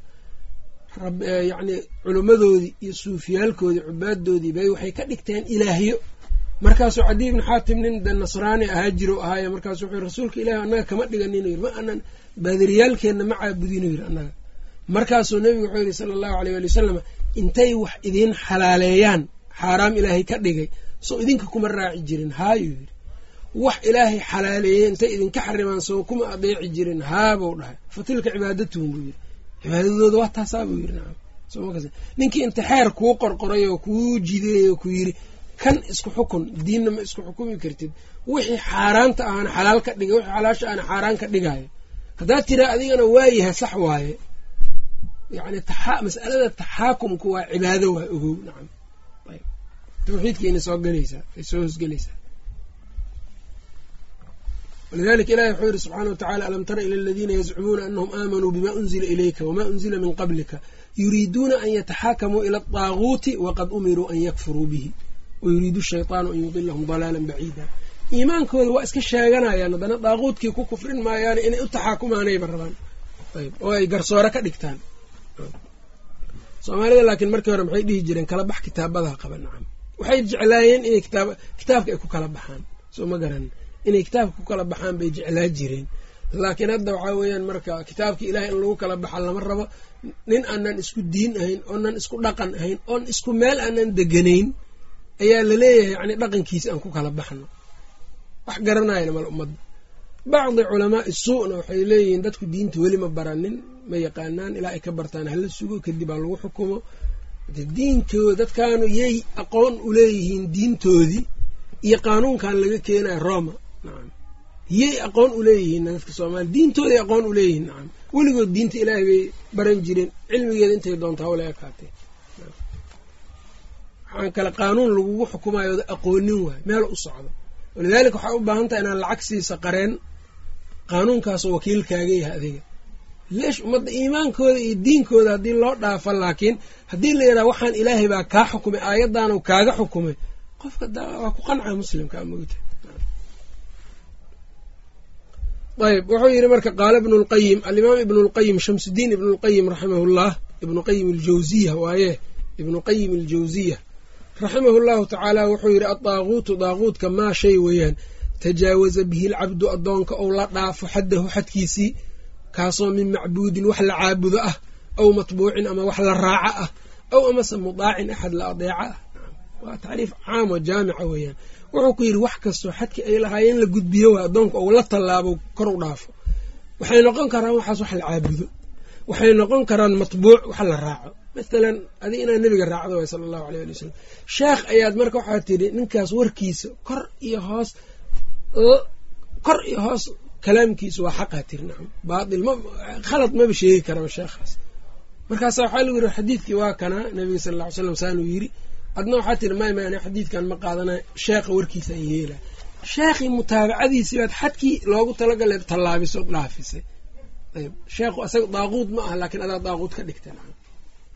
yacni culimmadoodii iyo suufiyaalkoodii cubaadoodii bay waxay ka dhigteen ilaahyo. Markaasuu cadiy ibni xaatim nin de nasraani ahaa jiro ahaaye markaasu wuxuu rasuulka ilahi annaga kama dhiganin. Yiri ma anan baadiriyaalkeenna ma caabudin. Yiri annaga. Markaasuu nebigu wuxuu yidhi sala allahu aleyh ali wasalam intay wax idiin xalaaleeyaan xaaraam ilaahay ka dhigay soo idinka kuma raaci jirin haayuu yidhi. Wax ilaahay xalaaleeyey intay idinka xarimaan soo kuma adeeci jirin haabuu dhahay. Fa tilka cibaadatuhum buu yiri cibaadadooda waa taasaa buu nacam ninkii inta xeer kuu qorqoray oo kuu jideey oo ku yiri kan isku xukun diinna ma isku xukumi kartid. Wixii xaaraanta ahana xalaal ka dhiga wixii xalaasha ahana xaaraan ka dhigaayo haddaad tiraa adigana waayahay sax waaye. Yani masalada taxaakumku waa cibaado waa ogow. Nacam tawxiidkiina soo galaysaa ay soo hosgelaysaa walidalika ilahi wuxuu yihi subxaana wa tacala alam tara ila aladiina yazcumuuna anahum aamanuu bima unzila ilayka wama unzila min qablika yuriiduuna an yataxaakamuu ila adaaguuti waqad umiruu an yakfuruu bihi. Wayuriidu shayطaanu an yudilahum dalaala baciida. Iimaankooda waa iska sheeganayaan haddana daaquudkii ku kufrin maayaane inay u taxaakumaanayba rabaan. Ayb oo ay garsoore ka dhigtaan. Soomaalida laakiin markii hore maxay dhihi jireen kala bax kitaabadaa qaba nacam waxay jeclaayeen inay kitaabka ay ku kala baxaan. Soo ma garan inay kitaabka ku kala baxaan bay jeclaa jireen. Laakiin hadda waxaa weeyaan marka kitaabka ilahay in lagu kala baxa lama rabo nin aanan isku diin ahayn oonan isku dhaqan ahayn oon isku meel aanan deganayn ayaa la leeyahay yani dhaqankiisi aan ku kala baxno. Wax garanayana mal ummadda bacdi culamaai suu'na waxay leeyihiin dadku diinta weli ma baranin ma yaqaanaan ilaa ay ka bartaan hala sugo kadib aa lagu xukumo diinkooda dadkaanu yay aqoon u leeyihiin diintoodii iyo qaanuunkan laga keenayo roma. Nacam. Yay aqoon u leeyihiin dadka soomaaliya diintooday aqoon u leeyihiin nacam. Weligood diinta ilaahay bay baran jireen cilmigeeda intay doontaa wala ekaatee waxaan kale qaanuun lagugu xukumayo aqoonin waay meel u socdo. Walidaalika waxaa u baahan taha inaad lacag siisa qareen qaanuunkaasoo wakiilkaaga yahay adiga leesh ummadda iimaankooda iyo diinkooda haddii loo dhaafo laakiin haddii la yidhaha waxaan ilaahay baa kaa xukumay aayaddaanu kaaga xukumay qofka waa ku qanca muslimka mogta ayb wuxuu yidhi marka qaala ibnu lqayim alimaam ibnu lqayim shamsudiin ibnu lqayim raximahullah ibnu qayim aljawziya waaye ibnu qayim aljawziya raximahu llahu tacaala wuxuu yidhi adaaguutu daaguudka maa shay weeyaan tajaawaza bihi lcabdu addoonka ou la dhaafo xaddahu xadkiisii kaasoo min macbuudin wax la caabudo ah aw matbuucin ama wax la raaco ah aw amase mudaacin axad la adeeco ah. Waa tacriif caam oo jaamica weeyaan. Wuxuu ku yidhi wax kastoo xadkii ay lahaayeen la gudbiyo waa addoonka ou la tallaabo kor u dhaafo. Waxay noqon karaan waxaas wax la caabudo. Waxay noqon karaan matbuuc wax la raaco. Mathalan adig inaad nebiga raacdo waay sala allahu aleyh ali wasalam sheekh ayaad marka waxaa tidhi ninkaas warkiisa kor iyo hoos kor iyo hoos kalaamkiisu waa xaqaa tiri nacam baatil ma khalad maba sheegi karaba sheekhaas. Markaasa waxaa lagu yidhi xadiidkii waa kanaa nabiga sala alla ly slam saanuu yidhi adna waxaa tiri may may ani xadiidkan ma qaadana sheekha warkiisa an yeela. Sheekhii mutaabacadiisii baad xadkii loogu talagalay tallaabisood dhaafisay. Ayb sheekhu asaga daaquud ma aha laakiin adaa daaquud ka dhigta nacam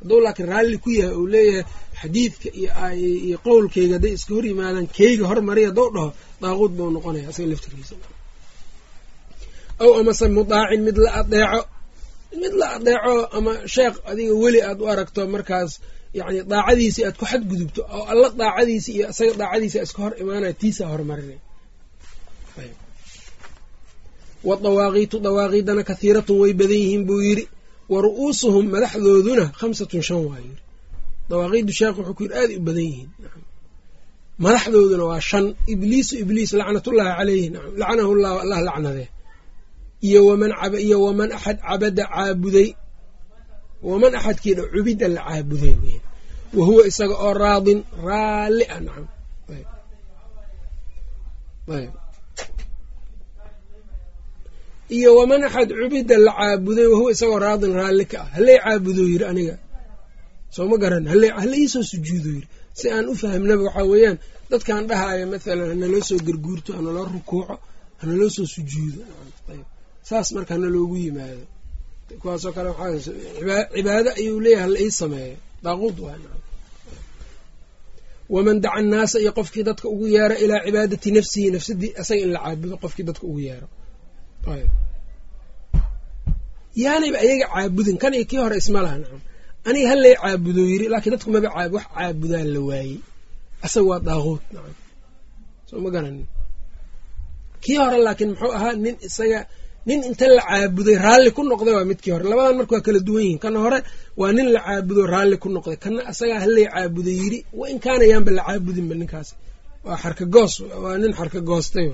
hadduu laakiin raalli ku yahay uu leeyahay xadiidka iyo qowlkeyga hadday iska hor yimaadaan keyga hormariy haddou dhaho daaquud buu noqonaya asaga laftirkiisa aw amase mudaacin mid la adeeco. Mid la adeeco ama sheekh adiga weli aad u aragto markaas yani daacadiisii aad ku xadgudubto oo alla daacadiisi iyo isaga daacadiisi iska hor imaanaya tiisaa hormarinay wa dawaaqiitu dawaaqiidana kathiiratun way badan yihiin buu yidhi. Wa ru'uusuhum madaxdooduna khamsatun shan waa yidhi. Dawaaqiidu sheekh wuxuu ku yidhi aaday u badan yihiin. Madaxdooduna waa shan. Ibliisu ibliis lacnatullaahi caleyhi lacanahu llahu allah lacnadee iyo waman iyo waman axad cabada caabuday. Waman axadkiina cubida la caabuday weyn. Wa huwa isaga oo raadin raalli ah nacam. Iyo waman axad cubida la caabuday wahuwa isagoo raadin raalli ka ah. Halay caabudo yiri aniga? Soo ma garan. Hala iisoo sujuudo yiri si aan u fahmnaba waxaa weeyaan dadkan dhahaayo mathalan hanaloo soo garguurto hanaloo rukuuco hanaloo soo sujuudo saas marka hana loogu yimaado. Kuwaasoo kale waxaa cibaado ayuu leeyahay hala ii sameeyo. Daaquud waa waman daca annaasa iyo qofkii dadka ugu yeero ilaa cibaadati nafsihi nafsadii asaga in la caabudo qofkii dadka ugu yeero. Yaanayba ayaga caabudin. Kan iyo kii hore isma laha nacam. Aniga halay caabudo yiri laakiin dadku maba caab wax caabudaan la waayey. Asaga waa daaquud nacam. Soo ma garanin. Kii hore laakiin muxuu ahaa nin isaga nin inta la caabuday raalli ku noqday waa midkii hore. Labadan marka waa kala duwan yihiin. Kana hore waa nin la caabudo raalli ku noqday. Kana asagaa halay caabuday yiri wa in la caabudinba ninkaas. Waa xarka goos waa nin xarka goostay.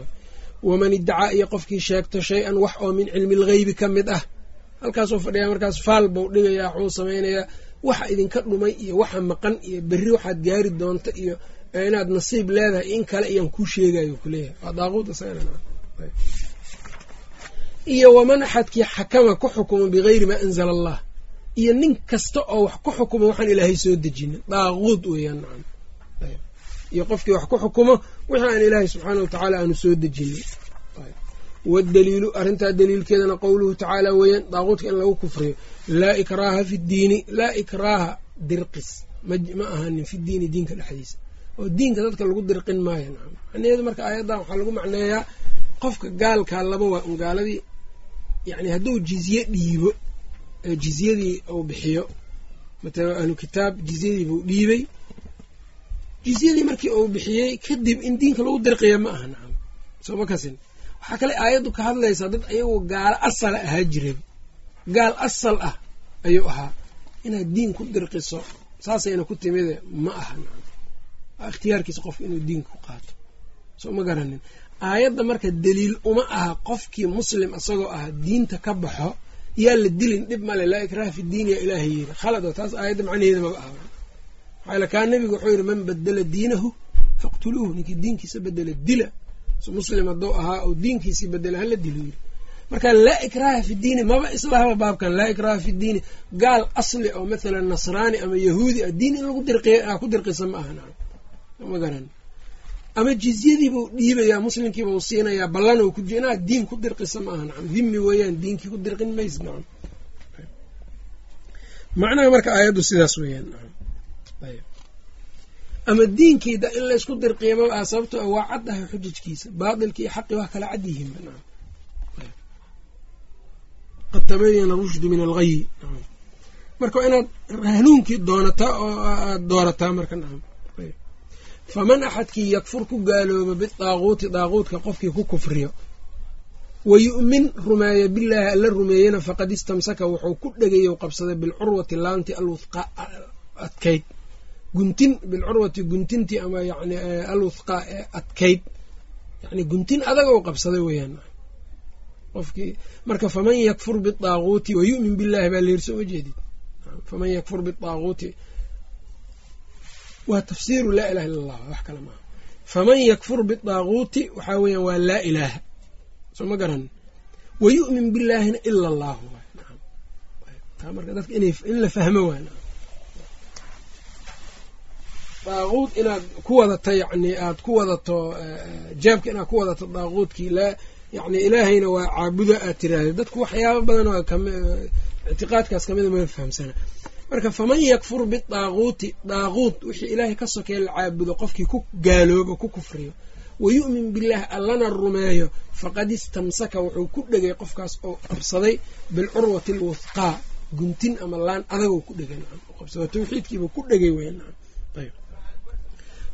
Waman iddacaa iyo qofkii sheegto shay-an wax oo min cilmi lgheybi ka mid ah. Halkaasuu fadhiyaa markaas faal buu dhigayaa waxuu samaynayaa waxa idinka dhumay iyo waxa maqan iyo berri waxaad gaari doonta iyo inaad nasiib leedahay in kale iyaan kuu sheegayo kuleeyahay. Waa daaquud iyo waman axadkii xakama ku xukumo bigayri maa anzala allah iyo nin kasta oo wax ku xukumo waxaan ilaahay soo dejinin daaquud weeyaan nacam. Iyo qofkii wax ku xukumo wixii aan ilaahay subxaana wa aanu soo dejinin wadaliilu arrintaa daliilkeedana qowluhu tacaala weeyaan daaquudka in lagu kufriyo. Laa ikraaha fi ddiini laa ikraaha dirqis. Ma ahanin fi diini diinka dhexdiisa. Oo diinka dadka lagu dirqin maayo nacam. Macnaheedu marka aayaddan waxaa lagu macneeyaa qofka gaalkaa laba waa un yacni hadduu jizye dhiibo jizyadii uu bixiyo matalan ahlu kitaab jizyadii buu dhiibay jizyadii markii uu bixiyey kadib in diinka lagu dirqiya ma aha nacam sooma kasin waxaa kale aayaddu ka hadlaysaa dad ayagoo gaalo asala ahaa jiray gaal asal ah ayuu ahaa inaad diin ku dirqiso saasayna ku timide ma aha nacam ikhtiyaarkiisa qofka inuu diinka ku qaato soo ma garanin aayadda marka daliil uma aha qofkii muslim isagoo ah diinta ka baxo yaa la dilin dhib male laa ikraha fi diin yaa ilaahay yiri. Khalad oo taas aayadda macnaheeda maba aha. Maxaa kaa nabigu wuxuu yidhi man badela diinahu faqtuluuhu. Ninkii diinkiisa bedela dila. Muslim hadduu ahaa oo diinkiisii bedela hala dilo yiri. Marka laa ikraha fi diini maba islahaba baabkan. Laa ikraha fi diini gaal asli oo mathalan nasraani ama yahuudi ah diin in lagu dirqiy ku dirqisa ma aha ma garan ama jizyadiibuu dhiibayaa muslimkiibau siinayaa ballan ku inaad diin ku dirqisa ma aha nacam dhimmi weeyaan diinkii ku dirqin mays nacam. Macnaha marka aayaddu sidaas weeyaan ama diinkiida in laysku dirqiya ma aha sababto a waa cad ahay xujajkiisa. Baatilki iyo xaqi waa kala cad yihiin qad tabayana rushdu min alghayi marka inaad hanuunkii doonataa oo aad doorataa marka nacam faman axadkii yakfur ku gaalooba bidaaquuti daaquudka qofkii ku kufriyo wa yu'min rumeeya bilaahi alla rumeeyena faqad istamsaka wuxuu ku dhegayo qabsaday bilcurwati laanti alwuthqaa adkayd. Guntin bilcurwati guntintii ama yani alwuthqaa ee adkayd. Yani guntin adagou qabsaday weeyaan. Qofkii marka faman yakfur bidaaquuti wa yu'min billahi baa leerso uma jeedid faman yakfur bidaaquuti waa tafsiiru laa ilaha illa allah wax kale maaha faman yakfur bidaaquuti waxaa weeyaan waa laa ilaaha. Soo ma garan? Wa yu'min billaahina ila allahu marka dadka in la fahmo waay daaquud inaad ku wadato yani aad ku wadato jaabka inaad ku wadato daaquudkii laa yani ilaahayna waa caabudo aad tiraahda dadku waxyaaba badan oo ictiqaadkaas kamida ma fahamsana marka faman yakfur bidaaquuti daaquut wixii ilaahay ka sokey la caabudo qofkii ku gaaloobo ku kufriyo wa yu'min billaahi allana rumeeyo faqad istamsaka wuxuu ku dhegay qofkaas oo qabsaday bilcurwati alwuthqaa guntin ama laan adagoo ku dhegay qabsado tawxiidkiiba ku dhegay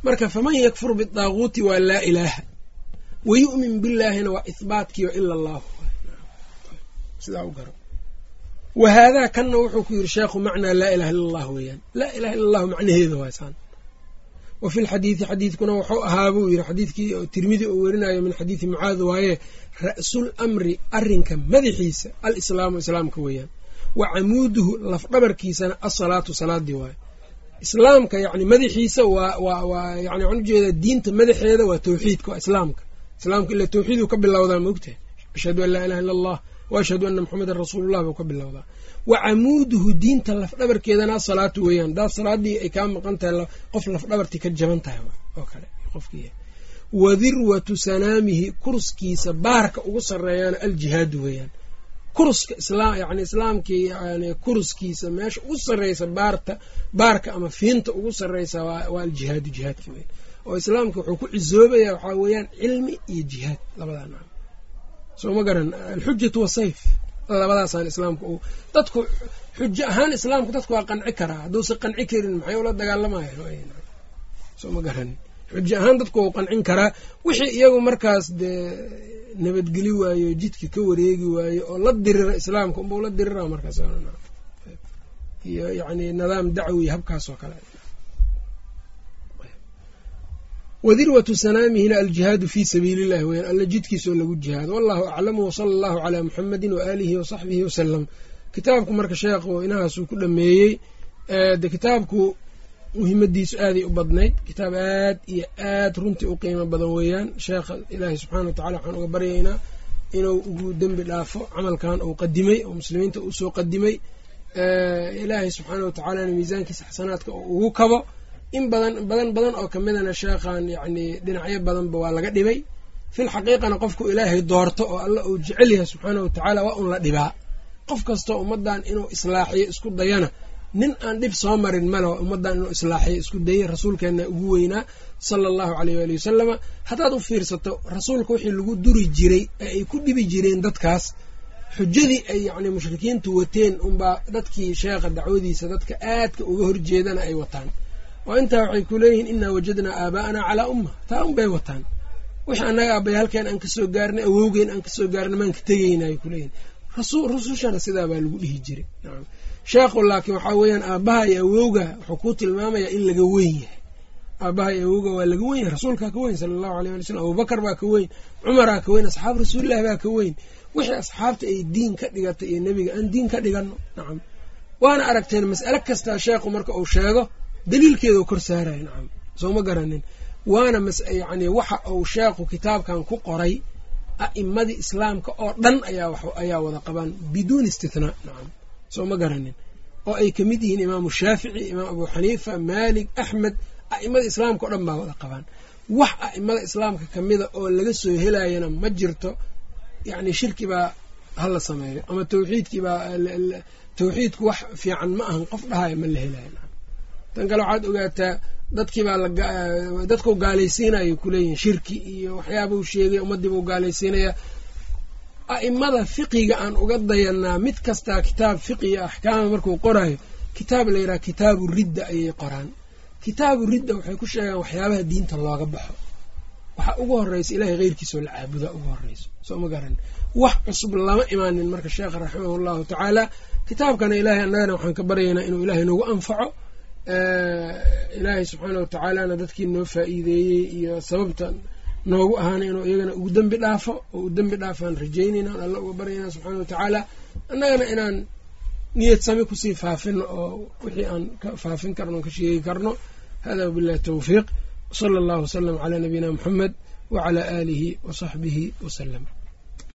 marka faman yakfur bidaaquuti waa laa ilaaha wa yu'min billaahina waa ihbaatkiio ila allahu sidaa u garo wa haadaa kanna wuxuu ku yidhi sheekhu macnaa laa ilaha illa allah weeyaan laa ilaha illa allahu macnaheeda waasaan wa fi lxadiidi xadiidkuna wuxuu ahaa buu yidhi xadiidkii tirmidi oo werinayo min xadiidi mucaad waaye ra'sul amri arrinka madaxiisa alislaamu islaamka weeyaan wa camuuduhu lafdhabarkiisana asalaatu salaadii waaye islaamka yani madaxiisa waa yani waxaan u jeedaa diinta madaxeeda waa tawxiidka waa islaamka islaamka ila tawxiiduu ka bilowdaa maogtahay ashhadu an laa ilaha illa allah wa ashhadu ana maxamedan rasuulullah buu ka bilowdaa wa camuuduhu diinta lafdhabarkeedana asalaatu weeyaan daad salaadii ay kaa maqan tahay qof lafdhabartii ka jaban tahay oo kale wa dirwatu sanaamihi kurskiisa baarka ugu sarreeyaana aljihaadu weeyaan islaam yani islaamkii yani kuruskiisa meesha ugu sarreysa baarta baarka ama fiinta ugu sarreysa waa aljihaadu jihaadki weyan oo islaamka wuxuu ku cisoobaya waxaa weeyaan cilmi iyo jihaad labadaa soo ma garan. Alxujatu wasayf labadaasaan islaamka u dadku xujo ahaan islaamku dadku waa qanci karaa hadduusa qanci karin maxay ula dagaalamaya soo ma garan. Xujo ahaan dadku wau qancin karaa wixii iyagu markaas dee nabadgeli waayo jidka ka wareegi waayo oo la dirira islaamka unbau la dirira markaas iyo yani nidaam dacwi habkaas oo kale wadirwatu sanaamihina aljihaadu fii sabiili illahi weyaan alla jidkiisoo lagu jihaado wallahu aclamu wasala allahu calaa muxamedin waaalihi wasaxbihi wasalam kitaabku marka sheekhu inahaasuu ku dhameeyey de kitaabku muhimadiisu aaday u badnayd. Kitaab aad iyo aad runtii u qiimo badan weeyaan. Sheekha ilaahay subxana wa tacala waxaan uga baryaynaa inuu ugu dembi dhaafo camalkan uu qadimay oo muslimiinta u soo qadimay. Ilaahay subxaana wa tacaalana miisaankiisa xasanaadka oo ugu kabo in badan badan badan oo kamidana sheekhan yacni dhinacyo badanba waa laga dhibay. Fil xaqiiqana qofku ilaahay doorto oo alla uu jecel yahay subxaana wa tacaala waa un la dhibaa qof kastoo ummaddan inuu islaaxiyo isku dayana nin aan dhib soo marin male ummaddan inuu islaaxiyo isku dayay rasuulkeenna ugu weynaa sala allahu caleyh waali wasalama haddaad u fiirsato rasuulka wixii lagu duri jiray ee ay ku dhibi jireen dadkaas xujadii ay yacni mushrikiintu wateen unbaa dadkii sheekha dacwadiisa dadka aadka uga horjeedana ay wataan oo intaa waxay ku leeyihiin inaa wajadnaa aabaa'anaa calaa umma taa unbay wataan wixii annaga aabbayaalkeen aan ka soo gaarnay awowgeen aan ka soo gaarnay maan ka tegayna ay kuleeyihin rusushana sidaa baa lagu dhihi jiray sheekhu laakiin waxaa weeyaan aabbaha iyo awowga wuxuu ku tilmaamayaa in laga weyn yahay aabbaha iyo awowga waa laga weyn yahay rasuulkaa ka weyn sala allahu alay ali slam abubakar baa ka weyn cumaraa ka weyn asxaab rasuulilah baa ka weyn wixii asxaabta ay diin ka dhigatay iyo nebiga aan diin ka dhiganno nacam waana aragteen mas'ale kastaa sheekhu marka uu sheego daliilkeeda kor saaraya nacam. Soo ma garanin. Waana yani waxa uu sheekhu kitaabkan ku qoray a'immadii islaamka oo dhan ayaa wada qabaan biduuni istithnaa nacam. Soo ma garanin. Oo ay ka mid yihiin imaamu shaafici imaam abu xaniifa maalik axmed a'imada islaamka o dhan baa wada qabaan. Wax a'imada islaamka kamida oo laga soo helayana ma jirto yacni shirki baa hala sameeyo ama tawxiidkii baa tawxiidku wax fiican ma ahan qof dhahaya ma la helayo tan kale waxaad ogaataa dadkiibaa dadkau gaalaysiinaya kuleeyihin shirki iyo waxyaabuu sheegay ummadiibuu gaalaysiinaya a'imada fiqiga aan uga dayanaa mid kastaa kitaab fiqiya axkaama markuu qorayo kitaab la yidhaha kitaabu ridda ayay qoraan. Kitaabu ridda waxay ku sheegaan waxyaabaha diinta looga baxo. Waxaa ugu horeysa ilahay heyrkiisoo la caabudaa ugu horeyso soo ma garan. Wax cusub lama imaanin marka sheekha raximah allahu tacaala. Kitaabkana ilahay annagana waxaan ka baryaynaa inuu ilaahay noogu anfaco ilaahay subxaana watacaalana dadkii noo faa'iideeyey iyo sababta noogu ahaana inuu iyagana ugu dembi dhaafo oo u dembi dhaafaan rajaynayna aan alla uga baryayna subxaana watacaala annagana inaan niyad sami ku sii faafino oo wixii aan ka faafin karno on ka sheegi karno. Hada wabillahi tawfiiq. Wsala allahu wasalam calaa nabiyina muxamed wacalaa aalihi wasaxbihi wasalam